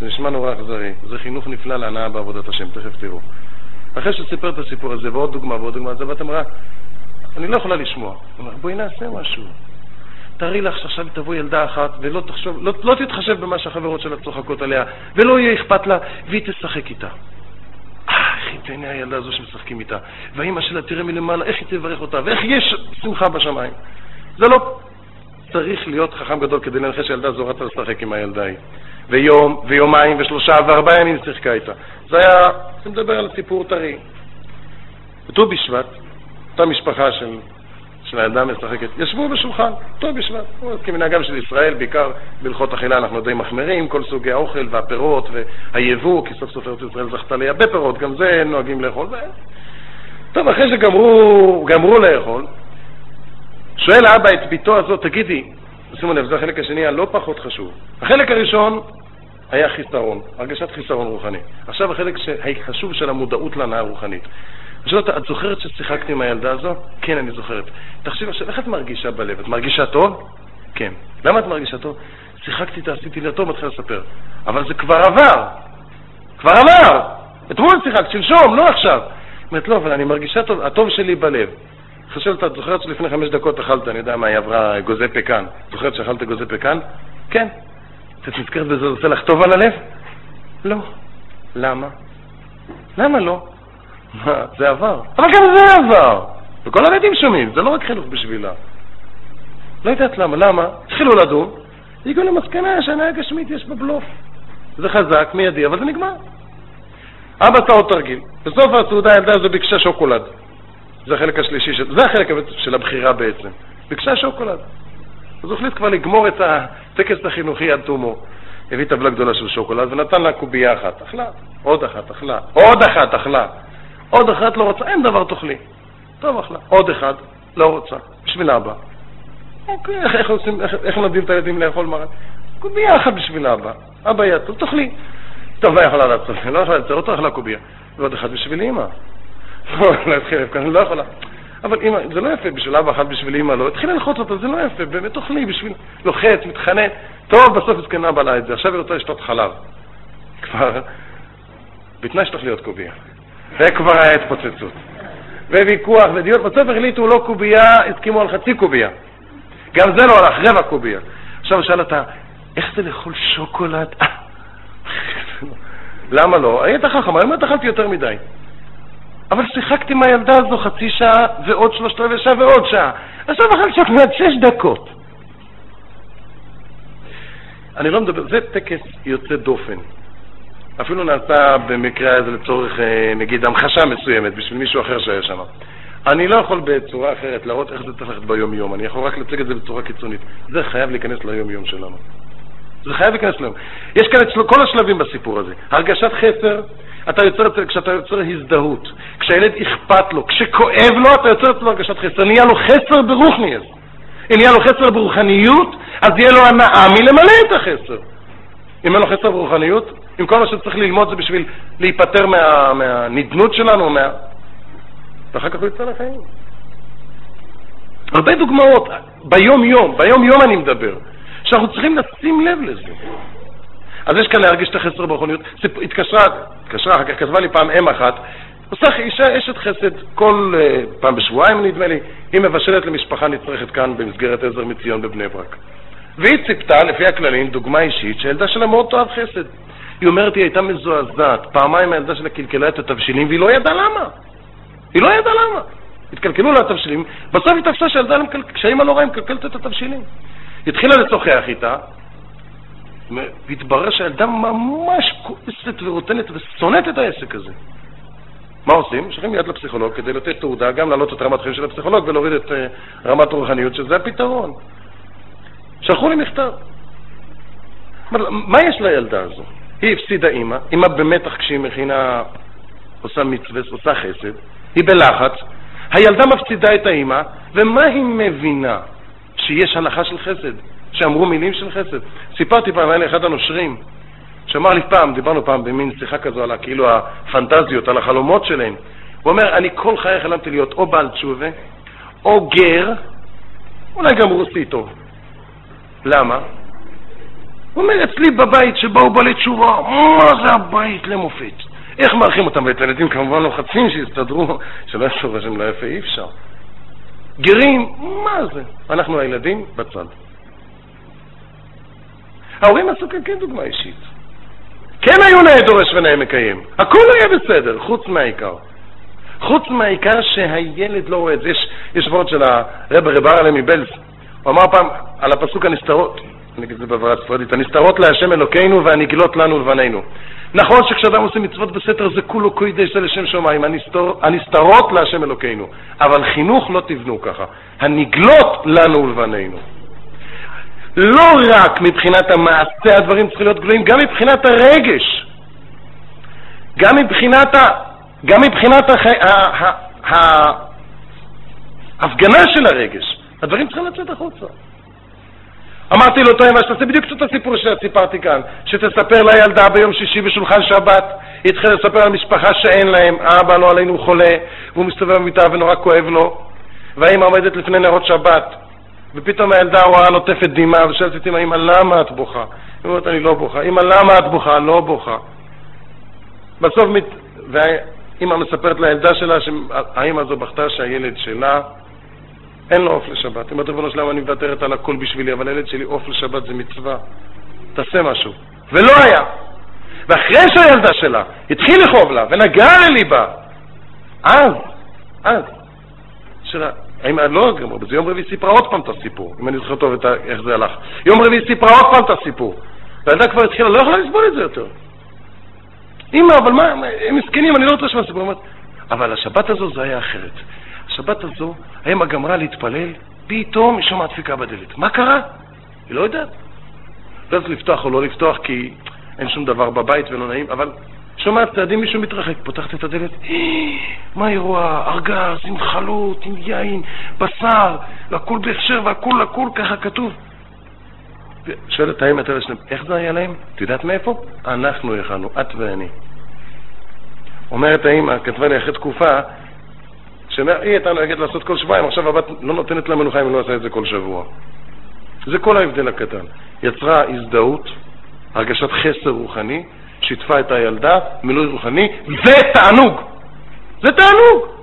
זה נשמע נורא אכזרי. זה חינוך נפלא להנאה בעבודת השם, תכף תראו. אחרי שסיפר את הסיפור הזה, ועוד דוגמה ועוד דוגמה, זה ואת אמרה, אני לא יכולה לשמוע. הוא אומר, בואי נעשה משהו. תארי לך שעכשיו תבוא ילדה אחת ולא תחשוב, לא, לא תתחשב במה שהחברות שלה צוחקות עליה, ולא יהיה אכפת לה, והיא תשחק איתה. אה, איך היא תהנה הילדה הזו שמשחקים איתה. והאימא שלה תראה מלמעלה, איך היא תברך אותה, ואיך יש שמחה בשמיים. זה לא צריך להיות חכם גדול כדי לנחש שהילדה זו רצה לשחק עם הילדה ההיא. ויום, ויומיים, ושלושה, וארבעה ימים שיחקה איתה. זה היה, אני מדבר על סיפור טרי. בט"ו בשבט, אותה משפחה של, של הילדה המשחקת, ישבו בשולחן, טוב בשבט. כמנהגם של ישראל, בעיקר בהלכות אכילה אנחנו די מחמירים, כל סוגי האוכל והפירות והיבוא, כי סוף סוף ארץ ישראל זכתה לייבא פירות, גם זה נוהגים לאכול. ו... טוב, אחרי שגמרו גמרו לאכול, שואל האבא את ביתו הזאת, תגידי, שימו לב, זה החלק השני הלא פחות חשוב. החלק הראשון היה חיסרון, הרגשת חיסרון רוחני. עכשיו החלק החשוב של המודעות להנאה רוחנית. שואל אותה, את זוכרת ששיחקתי עם הילדה הזו? כן, אני זוכרת. תחשבי עכשיו, איך את מרגישה בלב? את מרגישה טוב? כן. למה את מרגישה טוב? שיחקתי איתה, עשיתי לה טוב, מתחילה לספר. אבל זה כבר עבר. כבר עבר! אתמול שיחקת, שלשום, לא עכשיו. אומרת, לא, אבל אני מרגישה טוב, הטוב שלי בלב. חשבת, את זוכרת שלפני חמש דקות אכלת, אני יודע מה, היא עברה אגוזי פקן. זוכרת שאכלת אגוזי פקן? כן. את נזכרת בזה, זה עושה לך טוב על הלב? לא. למה? למה לא? [LAUGHS] זה עבר. אבל גם זה עבר. וכל הילדים שומעים, זה לא רק חינוך בשבילה. לא יודעת למה. למה? התחילו לדון, הגיעו למסקנה שהנאה גשמית יש בה בלוף. זה חזק, מיידי, אבל זה נגמר. אבא עשה עוד תרגיל. בסוף הסעודה הילדה הזו ביקשה שוקולד. זה החלק השלישי, של, זה החלק של הבחירה בעצם. ביקשה שוקולד. אז הוא החליט כבר לגמור את הטקס החינוכי עד תומו. הביא טבלה גדולה של שוקולד ונתן לה קובייה אחת. אכלה, עוד אחת, אכלה, עוד אחת, אכלה. עוד אחת לא רוצה, אין דבר תאכלי. טוב, אכלה. עוד אחד, לא רוצה. בשביל אבא. אוקיי, איך, איך, עושים, איך, איך מלמדים את הילדים לאכול מרק? קובייה אחת בשביל אבא. אבא טוב, תאכלי. טוב, מה יכולה לעשות? לא יכולה לצאת, לא תאכלה קובייה. ועוד אחד בשביל אימא. לא התחילה לבכות, לא יכולה. אבל אימא, זה לא יפה בשביל אבא אחד בשביל אימא, לא. התחילה ללחוץ אותה, זה לא יפה, באמת אוכלי בשביל... לוחץ, מתחנן. טוב, בסוף הזקנה בלה את זה, עכשיו היא רוצה לשתות חלב. כבר, בתנאי שתאכלי עוד קובייה. זה כבר היה התפוצצות. וויכוח ודיון, בסוף החליטו לא קובייה, הסכימו על חצי קובייה. גם זה לא הלך, רבע קובייה. עכשיו שאל אותה, איך זה לאכול שוקולד? [LAUGHS] למה לא? היית חכם, היום את אכלתי יותר מדי. אבל שיחקתי עם הילדה הזו חצי שעה ועוד שלושת רבעי שעה ועוד שעה. עכשיו אכלתי שוקולד שש דקות. אני לא מדבר, זה טקס יוצא דופן. אפילו נעשה במקרה הזה לצורך, אה, נגיד, המחשה מסוימת בשביל מישהו אחר שהיה שם. אני לא יכול בצורה אחרת להראות איך זה צריך ללכת ביום-יום, אני יכול רק להציג את זה בצורה קיצונית. זה חייב להיכנס ליום-יום שלנו. זה חייב להיכנס ליום. יש כאן את כל השלבים בסיפור הזה. הרגשת חסר, אתה יוצר, כשאתה יוצר הזדהות, כשהילד אכפת לו, כשכואב לו, אתה יוצר אצלו הרגשת חסר. נהיה לו חסר ברוכניאס. אם נהיה לו חסר ברוחניות, אז יהיה לו הנאה מלמלא את החסר. אם אין לו חסר ברוחניות, אם כל מה שצריך ללמוד זה בשביל להיפטר מה, מהנדנות שלנו, מה... ואחר כך הוא יצא לחיים. הרבה דוגמאות, ביום-יום, ביום-יום אני מדבר, שאנחנו צריכים לשים לב לזה. אז יש כאן להרגיש את החסר ברוחניות. התקשרה, התקשרה, אחר כך כתבה לי פעם אם אחת, עושה אישה אשת חסד כל uh, פעם בשבועיים נדמה לי, היא מבשלת למשפחה נצרכת כאן במסגרת עזר מציון בבני ברק. והיא ציפתה, לפי הכללים, דוגמה אישית, שהילדה שלה מאוד תאהב חסד. היא אומרת, היא הייתה מזועזעת. פעמיים הילדה שלה קלקלה את התבשילים, והיא לא ידעה למה. היא לא ידעה למה. התקלקלו לה התבשילים, בסוף היא תפסה שהילדה, כשהאימא לא רואה, היא מקלקלת את התבשילים. התחילה לשוחח איתה, והתברר שהילדה ממש כועסת ורוטנת ושונאת את העסק הזה. מה עושים? שולחים יד לפסיכולוג כדי לתת תעודה, גם להעלות את רמת חיים של הפסיכולוג ולהוריד את uh, רמת רוחניות, שזה הפתרון. שלחו לי מכתב. מה יש לילדה הזו? היא הפסידה אימא, אימא במתח כשהיא מכינה, עושה מצווה, עושה חסד, היא בלחץ, הילדה מפסידה את האימא, ומה היא מבינה? שיש הלכה של חסד, שאמרו מילים של חסד. סיפרתי פעם, היה לי אחד הנושרים, שאמר לי פעם, דיברנו פעם במין שיחה כזו על כאילו הפנטזיות, על החלומות שלהם. הוא אומר, אני כל חיי חלמתי להיות או בעל תשובה, או גר, אולי גם רוסי טוב. למה? הוא אומר, אצלי בבית שבאו בעלי תשובה, מה זה הבית למופת? איך מארחים אותם? ואת הילדים כמובן לוחצים שיסתדרו, שלא יעשו רשם לא יפה, אי אפשר. גרים, מה זה? אנחנו הילדים בצד. ההורים עשו כאן כן דוגמה אישית. כן היו נאה דורש ונאה מקיים. הכל היה בסדר, חוץ מהעיקר. חוץ מהעיקר שהילד לא רואה את זה. יש, יש וורד של הרב רב ארלם מבלס. הוא אמר פעם על הפסוק הנסתרות, אני אגיד את זה בעברה ספרדית, הנסתרות להשם אלוקינו והנגלות לנו לבנינו. נכון שכשאדם עושה מצוות בסתר זה כולו קוידש זה לשם שמיים, הנסתר, הנסתרות להשם אלוקינו, אבל חינוך לא תבנו ככה, הנגלות לנו ולבנינו. לא רק מבחינת המעשה הדברים צריכים להיות גלויים, גם מבחינת הרגש, גם מבחינת, ה, גם מבחינת הח, ה, ה, ה, ההפגנה של הרגש. הדברים צריכים לצאת החוצה. אמרתי לו, טוב, שתעשה בדיוק את הסיפור שסיפרתי כאן, שתספר לילדה ביום שישי בשולחן שבת, היא התחילה לספר על משפחה שאין להם, אבא לא עלינו חולה, והוא מסתובב במיטה ונורא כואב לו, והאמא עומדת לפני נרות שבת, ופתאום הילדה רואה נוטפת דמעה, ושואלת את אמא, אמא, למה את בוכה? היא אומרת, אני לא בוכה. אמא, למה את בוכה? לא בוכה. בסוף, מת... והאמא מספרת לילדה שלה שהאמא הזו בכתה שהילד שלה אין לו עוף לשבת. היא אומרת, ריבונו שלם, אני מוותרת על הכל בשבילי, אבל הילד שלי עוף לשבת זה מצווה. תעשה משהו. ולא היה. ואחרי שהילדה שלה התחיל לכאוב לה ונגע לליבה, אז, אז, שלה, האמא לא גמר, בזה יום רביעי סיפרה עוד פעם את הסיפור, אם אני זוכר טוב את איך זה הלך. יום רביעי סיפרה עוד פעם את הסיפור. והילדה כבר התחילה, לא יכולה לסבול את זה יותר. אמא, אבל מה, הם מסכנים, אני לא רוצה לשמוע סיפור. אבל השבת הזו זה היה אחרת. השבת הזו, האמא גמרה להתפלל, פתאום היא שומעת דפיקה בדלת. מה קרה? היא לא יודעת. לא יודעת לפתוח או לא לפתוח כי אין שום דבר בבית ולא נעים, אבל שומעת צעדים, מישהו מתרחק, פותחת את הדלת, [GASPS] מה רואה? ארגז עם חלות, עם יין, בשר, והכול בהכשר והכול הכול ככה כתוב. שואלת האם את אלה שלהם, איך זה היה להם? את יודעת מאיפה? אנחנו הכנו, את ואני. אומרת האמא, כתבה לי אחרי תקופה, שהיא הייתה נוהגת לעשות כל שבועיים, עכשיו הבת לא נותנת לה מנוחה אם היא לא עושה את זה כל שבוע. זה כל ההבדל הקטן. יצרה הזדהות, הרגשת חסר רוחני, שיתפה את הילדה, מילוי רוחני, זה תענוג! זה תענוג!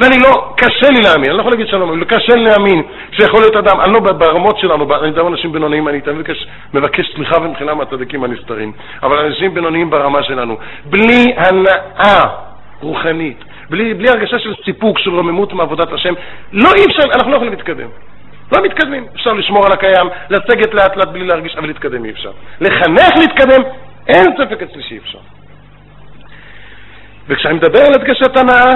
ואני לא, קשה לי להאמין, אני לא יכול להגיד שלום, אבל קשה לי להאמין שיכול להיות אדם, אני לא ברמות שלנו, אני מדבר על אנשים בינוניים, אני תמיד מבקש סליחה ומחילה מהצדיקים הנסתרים, אבל אנשים בינוניים ברמה שלנו, בלי הנאה רוחנית, בלי, בלי הרגשה של סיפוק, של רוממות מעבודת השם, לא אי אפשר, אנחנו לא יכולים להתקדם. לא מתקדמים. אפשר לשמור על הקיים, לסגת לאט לאט בלי להרגיש, אבל להתקדם אי אפשר. לחנך להתקדם, אין ספק אצלי שאי אפשר. וכשאני מדבר על הדגשת הנאה,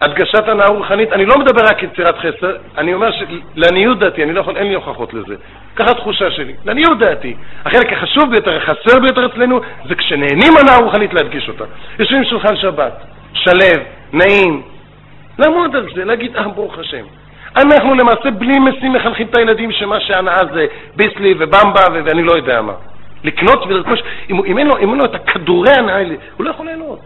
הדגשת הנאה רוחנית, אני לא מדבר רק יצירת חסר, אני אומר שלעניות דעתי, אני לא יכול, אין לי הוכחות לזה. ככה התחושה שלי, לעניות דעתי. החלק החשוב ביותר, החסר ביותר אצלנו, זה כשנהנים הנאה רוחנית להדגיש אותה. יושבים שולחן שבת, שלב, נעים, לעמוד על זה, להגיד, אה, ברוך השם. אנחנו למעשה בלי משים מחנכים את הילדים שמה שהנאה זה ביסלי ובמבה ואני לא יודע מה. לקנות ולרכוש, אם, אם, אם אין לו את הכדורי הנאה האלה, הוא לא יכול ליהנות.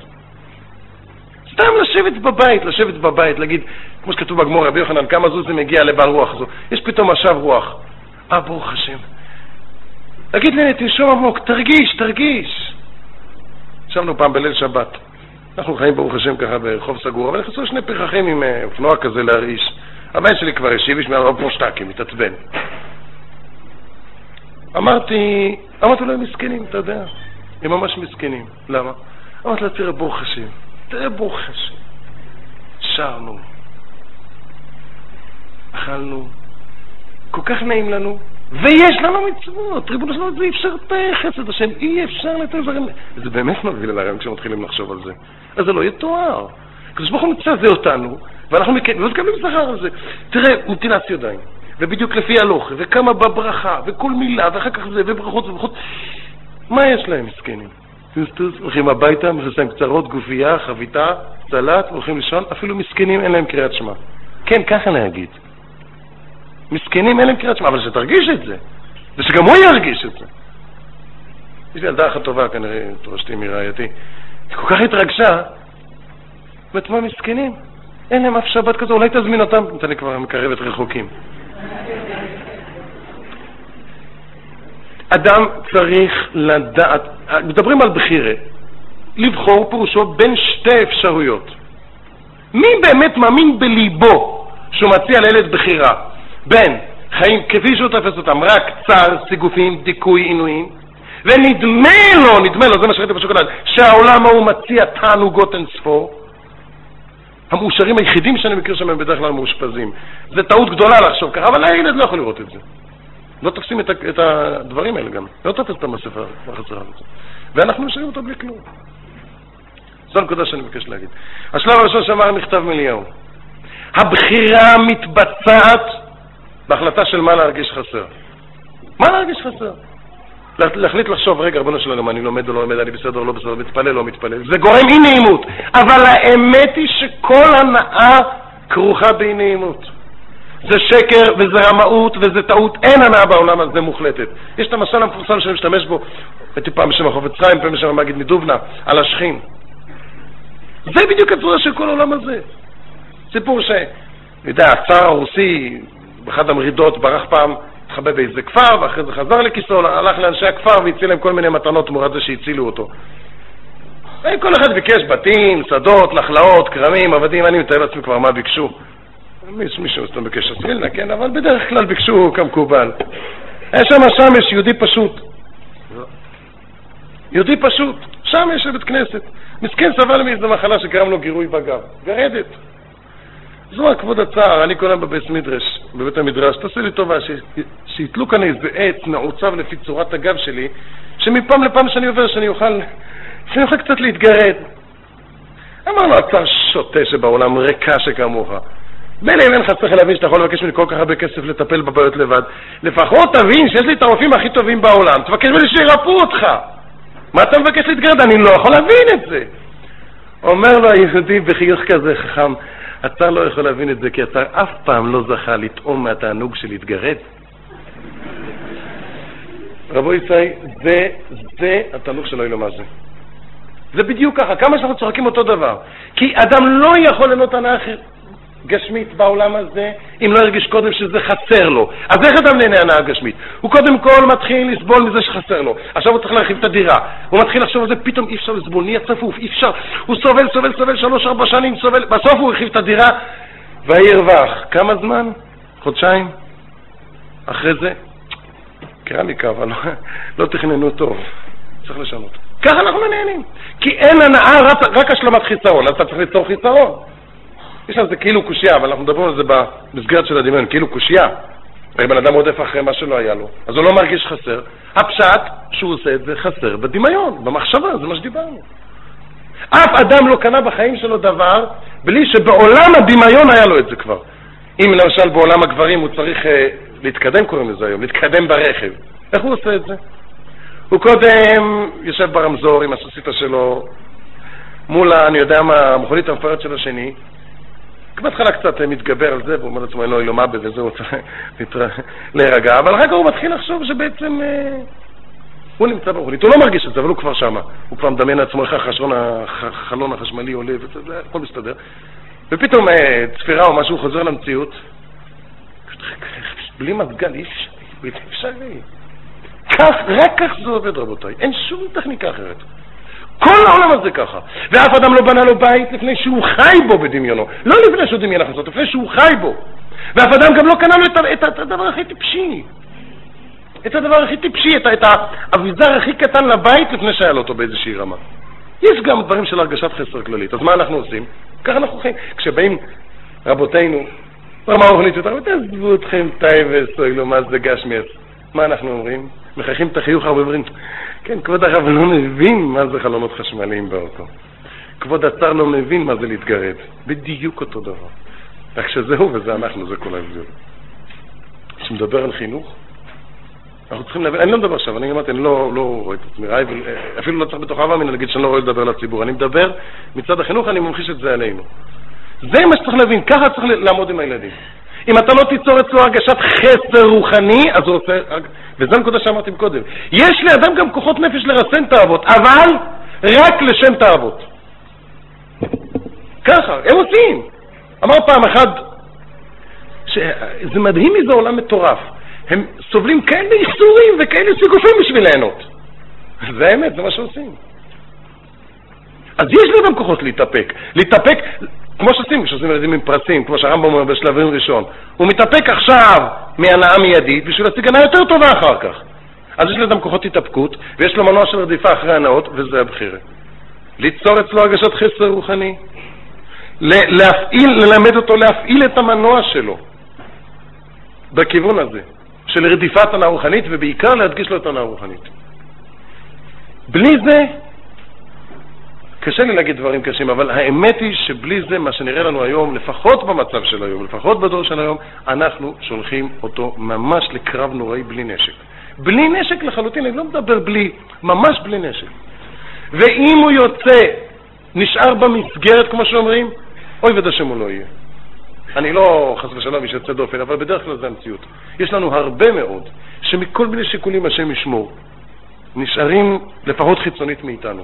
סתם לשבת בבית, לשבת בבית, להגיד, כמו שכתוב בגמור, רבי יוחנן, כמה זוז זה מגיע לבעל רוח זו. יש פתאום משב רוח. אה, ברוך השם. תגיד לי, תנשום עמוק, תרגיש, תרגיש. ישבנו פעם בליל שבת. אנחנו חיים ברוך השם ככה ברחוב סגור, אבל נכנסו שני פרחחים עם אה, אופנוע כזה להרעיש. הבן שלי כבר השיב, יש מעל כמו שטקים, מתעצבן. אמרתי, אמרתי לו, הם מסכנים, אתה יודע, הם ממש מסכנים. למה? אמרתי לו, תראה, ברוך השם, תראה, ברוך השם. שרנו, אכלנו, כל כך נעים לנו, ויש לנו מצוות, ריבונו של עולם, זה אי אפשר חסד השם, אי אפשר לתת דברים. זה באמת מביא לרעיון כשמתחילים לחשוב על זה. אז זה לא יתואר. הקדוש ברוך הוא מצווה אותנו, ואנחנו מקבלים שכר על זה. תראה, נטילת ידיים, ובדיוק לפי הלוך, וכמה בברכה, וכל מילה, ואחר כך זה, וברכות וברכות. מה יש להם, מסכנים? טוסטוס, הולכים הביתה, מכניסים קצרות, גופייה, חביתה, סלט, הולכים לישון, אפילו מסכנים אין להם קריאת שמע. כן, ככה להגיד. מסכנים אין להם קריאת שמע, אבל שתרגיש את זה, ושגם הוא ירגיש את זה. יש לי ילדה אחת טובה, כנראה, תורשתי מרעייתי. היא כל כך התרגשה, אומרת, מה מסכנים? אין להם אף שבת כזו, אולי תזמין אותם? נתן לי כבר מקרבת רחוקים. אדם צריך לדעת, מדברים על בחירה, לבחור פירושו בין שתי אפשרויות. מי באמת מאמין בליבו שהוא מציע לילד בחירה בין חיים כפי שהוא תופס אותם, רק צער, סיגופים, דיכוי, עינויים, ונדמה לו, נדמה לו, זה מה שראיתי בשוקולד, שהעולם ההוא מציע תענוגות אין ספור, המאושרים היחידים שאני מכיר שם הם בדרך כלל מאושפזים. זה טעות גדולה לחשוב ככה, אבל הילד לא יכול לראות את זה. לא תופסים את, את הדברים האלה גם. לא תופס את המספה החסרה הזאת. ואנחנו משאירים אותו בלי כלום. זו הנקודה שאני מבקש להגיד. השלב הראשון שאמר מכתב מליהו. הבחירה מתבצעת בהחלטה של מה להרגיש חסר. מה להרגיש חסר? להחליט לחשוב, רגע, רבנו שלנו, אני לומד או לא לומד, אני בסדר או לא בסדר, מתפלל או לא מתפלל. זה גורם אי נעימות. אבל האמת היא שכל הנאה כרוכה באי נעימות. זה שקר וזה רמאות וזה טעות, אין הנאה בעולם הזה מוחלטת. יש את המשל המפורסם שאני משתמש בו, הייתי פעם בשם החופץ חיים, פעם בשם המגיד מדובנה, על השכין. זה בדיוק הצורה של כל העולם הזה. סיפור ש... אני יודע, הצאר הרוסי, באחד המרידות, ברח פעם התחבא באיזה כפר, ואחרי זה חזר לכיסו, הלך לאנשי הכפר והציע להם כל מיני מתנות תמורת זה שהצילו אותו. כל אחד ביקש בתים, שדות, נחלאות, כרמים, עבדים, אני מתאר לעצמי כבר מה ביקשו. מישהו סתם ביקש אספילנה, כן, אבל בדרך כלל ביקשו כמקובל. היה שם שמש, יהודי פשוט. יהודי פשוט, שם יש בית כנסת. מסכן סבל מאיזו מחלה שקרם לו גירוי בגב. גרדת. זו הכבוד הצער, אני קורא בבית מדרש, בבית המדרש, תעשה לי טובה, שיתלו כאן איזה עץ מעוצב לפי צורת הגב שלי, שמפעם לפעם שאני עובר, שאני אוכל, שאני אוכל קצת להתגרד. אמר לו, הצער שוטה שבעולם, ריקה שכמוך. מילא אם אין לך צריך להבין שאתה יכול לבקש ממני כל כך הרבה כסף לטפל בבעיות לבד, לפחות תבין שיש לי את הרופאים הכי טובים בעולם, תבקש ממני שירפאו אותך. מה אתה מבקש להתגרד? אני לא יכול להבין את זה. אומר לו היהודי בחיוך כזה חכם, הצר לא יכול להבין את זה, כי הצר אף פעם לא זכה לטעום מהתענוג של להתגרד. רבו ישראל, זה, זה התהלוך של האילום הזה. זה בדיוק ככה, כמה שאנחנו צוחקים אותו דבר. כי אדם לא יכול ליהנות הנאה גשמית בעולם הזה, אם לא הרגיש קודם שזה חסר לו. אז איך אדם נהנה הנאה גשמית? הוא קודם כל מתחיל לסבול מזה שחסר לו. עכשיו הוא צריך להרחיב את הדירה. הוא מתחיל לחשוב על זה, פתאום אי אפשר לסבול, נהיה צפוף, אי אפשר. הוא סובל, סובל, סובל, שלוש, ארבע שנים, סובל, בסוף הוא הרחיב את הדירה, וירווח. כמה זמן? חודשיים? אחרי זה, קרמיקה, אבל לא, [LAUGHS] לא תכננו טוב. צריך לשנות. ככה אנחנו נהנים. כי אין הנאה, רק השלמת חיסרון, אז אתה צריך ליצור חיסרון. יש על זה כאילו קושייה, אבל אנחנו מדברים על זה במסגרת של הדמיון, כאילו קושייה. הרי בן אדם רודף אחרי מה שלא היה לו, אז הוא לא מרגיש חסר. הפשט שהוא עושה את זה חסר בדמיון, במחשבה, זה מה שדיברנו. אף אדם לא קנה בחיים שלו דבר בלי שבעולם הדמיון היה לו את זה כבר. אם למשל בעולם הגברים הוא צריך uh, להתקדם, קוראים לזה היום, להתקדם ברכב. איך הוא עושה את זה? הוא קודם יושב ברמזור עם הסוסיתא שלו מול, אני יודע מה, המכונית המפוארת של השני, בהתחלה קצת מתגבר על זה, והוא אומר לעצמו, לו אילומה בזה, הוא צריך להירגע, אבל אחר כך הוא מתחיל לחשוב שבעצם אה, הוא נמצא במכונית, הוא לא מרגיש את זה, אבל הוא כבר שמה. הוא כבר מדמיין לעצמו איך החלון החשמלי עולה, וזה, הכל מסתדר. ופתאום אה, צפירה או משהו חוזר למציאות, בלי מזגן, אי אפשרי. כך, רק כך זה עובד, רבותיי. אין שום טכניקה אחרת. כל העולם הזה ככה. ואף אדם לא בנה לו בית לפני שהוא חי בו בדמיונו. לא לפני שהוא דמיין הכנסות, לפני שהוא חי בו. ואף אדם גם לא קנה לו את, את, את הדבר הכי טיפשי. את הדבר הכי טיפשי, את, את האביזר הכי קטן לבית לפני שהיה לו אותו באיזושהי רמה. יש גם דברים של הרגשת חסר כללית. אז מה אנחנו עושים? ככה אנחנו חיים. כשבאים רבותינו, רמה רוחנית תעזבו אתכם תאי וסוילו, מה זה גשמיאס. מה אנחנו אומרים? מחייכים את החיוך הרבה דברים. כן, כבוד הרב לא מבין מה זה חלונות חשמליים באוטו. כבוד השר לא מבין מה זה להתגרד. בדיוק אותו דבר. רק שזהו וזה אנחנו, זה כל ההבדל. כשמדבר על חינוך, אנחנו צריכים להבין, אני לא מדבר עכשיו, אני אמרתי, אני לא, לא רואה את עצמי רעי, אפילו לא צריך בתוך אבא מן להגיד שאני לא רואה לדבר לציבור. אני מדבר מצד החינוך, אני ממחיש את זה עלינו. זה מה שצריך להבין, ככה צריך לעמוד עם הילדים. אם אתה לא תיצור אצלו הרגשת חסר רוחני, אז הוא עושה... וזו הנקודה שאמרתי קודם. יש לאדם גם כוחות נפש לרסן תאוות, אבל רק לשם תאוות. ככה, הם עושים. אמר פעם אחד, זה מדהים איזה עולם מטורף. הם סובלים כאלה איסורים וכאלה סיגופים בשביל ליהנות. זה האמת, זה מה שעושים. אז יש לאדם כוחות להתאפק. להתאפק, כמו שעושים, כשעושים ילדים עם פרסים, כמו שהרמב"ם אומר בשלבים ראשון. הוא מתאפק עכשיו מהנאה מיידית בשביל להשיג הנאה יותר טובה אחר כך. אז יש לאדם כוחות התאפקות, ויש לו מנוע של רדיפה אחרי הנאות, וזה הבחירה. ליצור אצלו הרגשת חסר רוחני, להפעיל, ללמד אותו להפעיל את המנוע שלו בכיוון הזה, של רדיפת הנאה רוחנית, ובעיקר להדגיש לו את הנאה רוחנית. בלי זה קשה לי להגיד דברים קשים, אבל האמת היא שבלי זה, מה שנראה לנו היום, לפחות במצב של היום, לפחות בדור של היום, אנחנו שולחים אותו ממש לקרב נוראי בלי נשק. בלי נשק לחלוטין, אני לא מדבר בלי, ממש בלי נשק. ואם הוא יוצא, נשאר במסגרת, כמו שאומרים, אוי ודשם הוא לא יהיה. אני לא, חס ושלום, איש יוצא דופן, אבל בדרך כלל זה המציאות. יש לנו הרבה מאוד שמכל מיני שיקולים השם ישמור, נשארים לפחות חיצונית מאיתנו.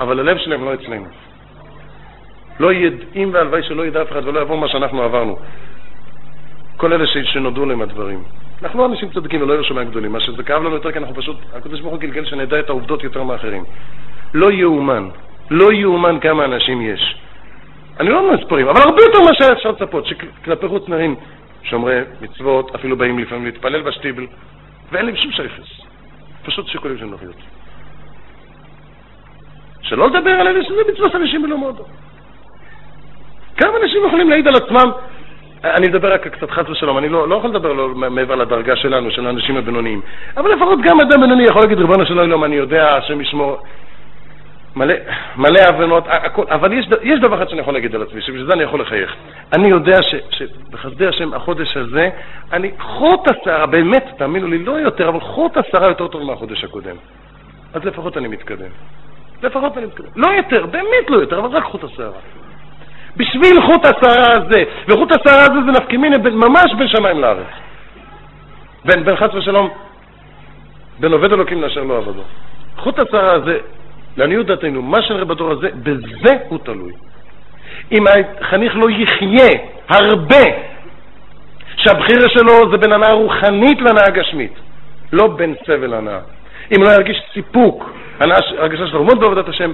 אבל הלב שלהם לא אצלנו. לא ידעים והלוואי שלא ידע אף אחד ולא יבוא מה שאנחנו עברנו. כל אלה שנודעו להם הדברים. אנחנו לא אנשים צדיקים ולא ירשו מהגדולים. מה שזה כאב לנו יותר כי אנחנו פשוט, הקדוש ברוך הוא גלגל שנדע את העובדות יותר מאחרים. לא יאומן, לא יאומן כמה אנשים יש. אני לא אומר ספרים, אבל הרבה יותר ממה שאפשר לצפות, שכלפי חוץ נראים שומרי מצוות, אפילו באים לפעמים להתפלל בשטיבל, ואין להם שום שייכס. פשוט שיקולים של נוחיות. שלא לדבר על אלה שזה מצוות אנשים בלא מועדו. כמה אנשים יכולים להעיד על עצמם, אני מדבר רק קצת חס ושלום, אני לא, לא יכול לדבר לא, מעבר לדרגה שלנו, של האנשים הבינוניים, אבל לפחות גם אדם בינוני יכול להגיד, ריבונו של עולם, אני יודע, השם ישמור, מלא, מלא הבנות, הכל, אבל יש, יש דבר אחד שאני יכול להגיד על עצמי, שבשביל זה אני יכול לחייך. אני יודע ש, שבחסדי השם, החודש הזה, אני חוט השערה, באמת, תאמינו לי, לא יותר, אבל חוט השערה יותר טוב מהחודש הקודם. אז לפחות אני מתקדם. לפחות אני מתקדם. לא יותר, באמת לא יותר, אבל רק חוט השערה. בשביל חוט השערה הזה, וחוט השערה הזה זה נפקא מיני ממש בין שמיים לארץ. בין, בין חס ושלום, בין עובד אלוקים לאשר לא עבדו. חוט הצהרה הזה, לעניות דעתנו, מה שנראה בדור הזה, בזה הוא תלוי. אם החניך לא יחיה הרבה, שהבחירה שלו זה בין הנאה רוחנית להנאה גשמית, לא בין סבל להנאה. אם לא ירגיש סיפוק, הרגשה של חלומות בעבודת השם,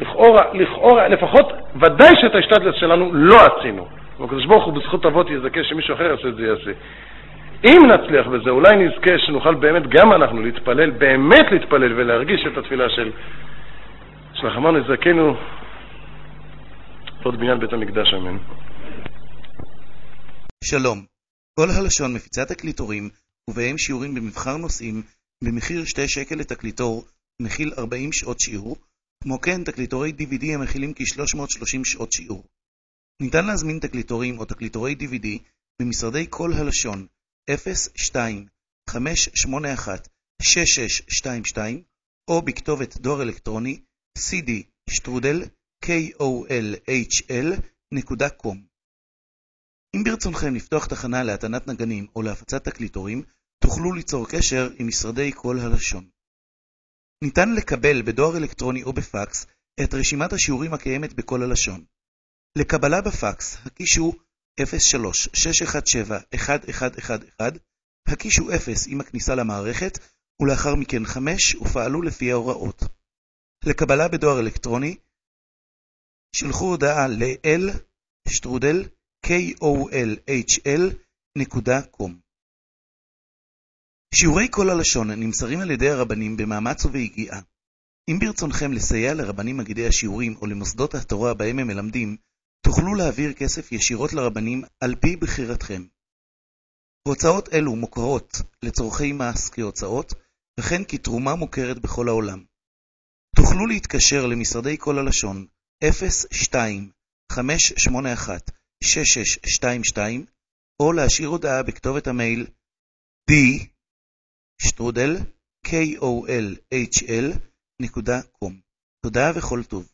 לכאורה, לכאורה, לפחות, ודאי שאת ההשתדלת שלנו לא עשינו. הקדוש ברוך הוא בזכות אבות יזכה שמישהו אחר יעשה את זה יעשה. אם נצליח בזה, אולי נזכה שנוכל באמת גם אנחנו להתפלל, באמת להתפלל ולהרגיש את התפילה של שלחמנו יזכנו עוד בניין בית המקדש, אמן. שלום, כל הלשון מפיצה תקליטורים, ובהם שיעורים במבחר נושאים, במחיר 2 שקל לתקליטור, מכיל 40 שעות שיעור, כמו כן תקליטורי DVD המכילים כ-330 שעות שיעור. ניתן להזמין תקליטורים או תקליטורי DVD במשרדי כל הלשון 02-581-6622 או בכתובת דואר אלקטרוני cd שטרודל kolhl.com אם ברצונכם לפתוח תחנה להטענת נגנים או להפצת תקליטורים, תוכלו ליצור קשר עם משרדי כל הלשון. ניתן לקבל בדואר אלקטרוני או בפקס את רשימת השיעורים הקיימת בכל הלשון. לקבלה בפקס, הקישו 03-617-1111, הקישו 0 עם הכניסה למערכת, ולאחר מכן 5 ופעלו לפי ההוראות. לקבלה בדואר אלקטרוני, שלחו הודעה ל-l שטרודל kolhl.com שיעורי כל הלשון נמסרים על ידי הרבנים במאמץ וביגיעה. אם ברצונכם לסייע לרבנים מגידי השיעורים או למוסדות התורה בהם הם מלמדים, תוכלו להעביר כסף ישירות לרבנים על פי בחירתכם. הוצאות אלו מוכרות לצורכי מס כהוצאות, וכן כתרומה מוכרת בכל העולם. תוכלו להתקשר למשרדי כל הלשון 02-581-6622 או להשאיר הודעה בכתובת המייל d שטרודל kolhl.com תודה וכל טוב.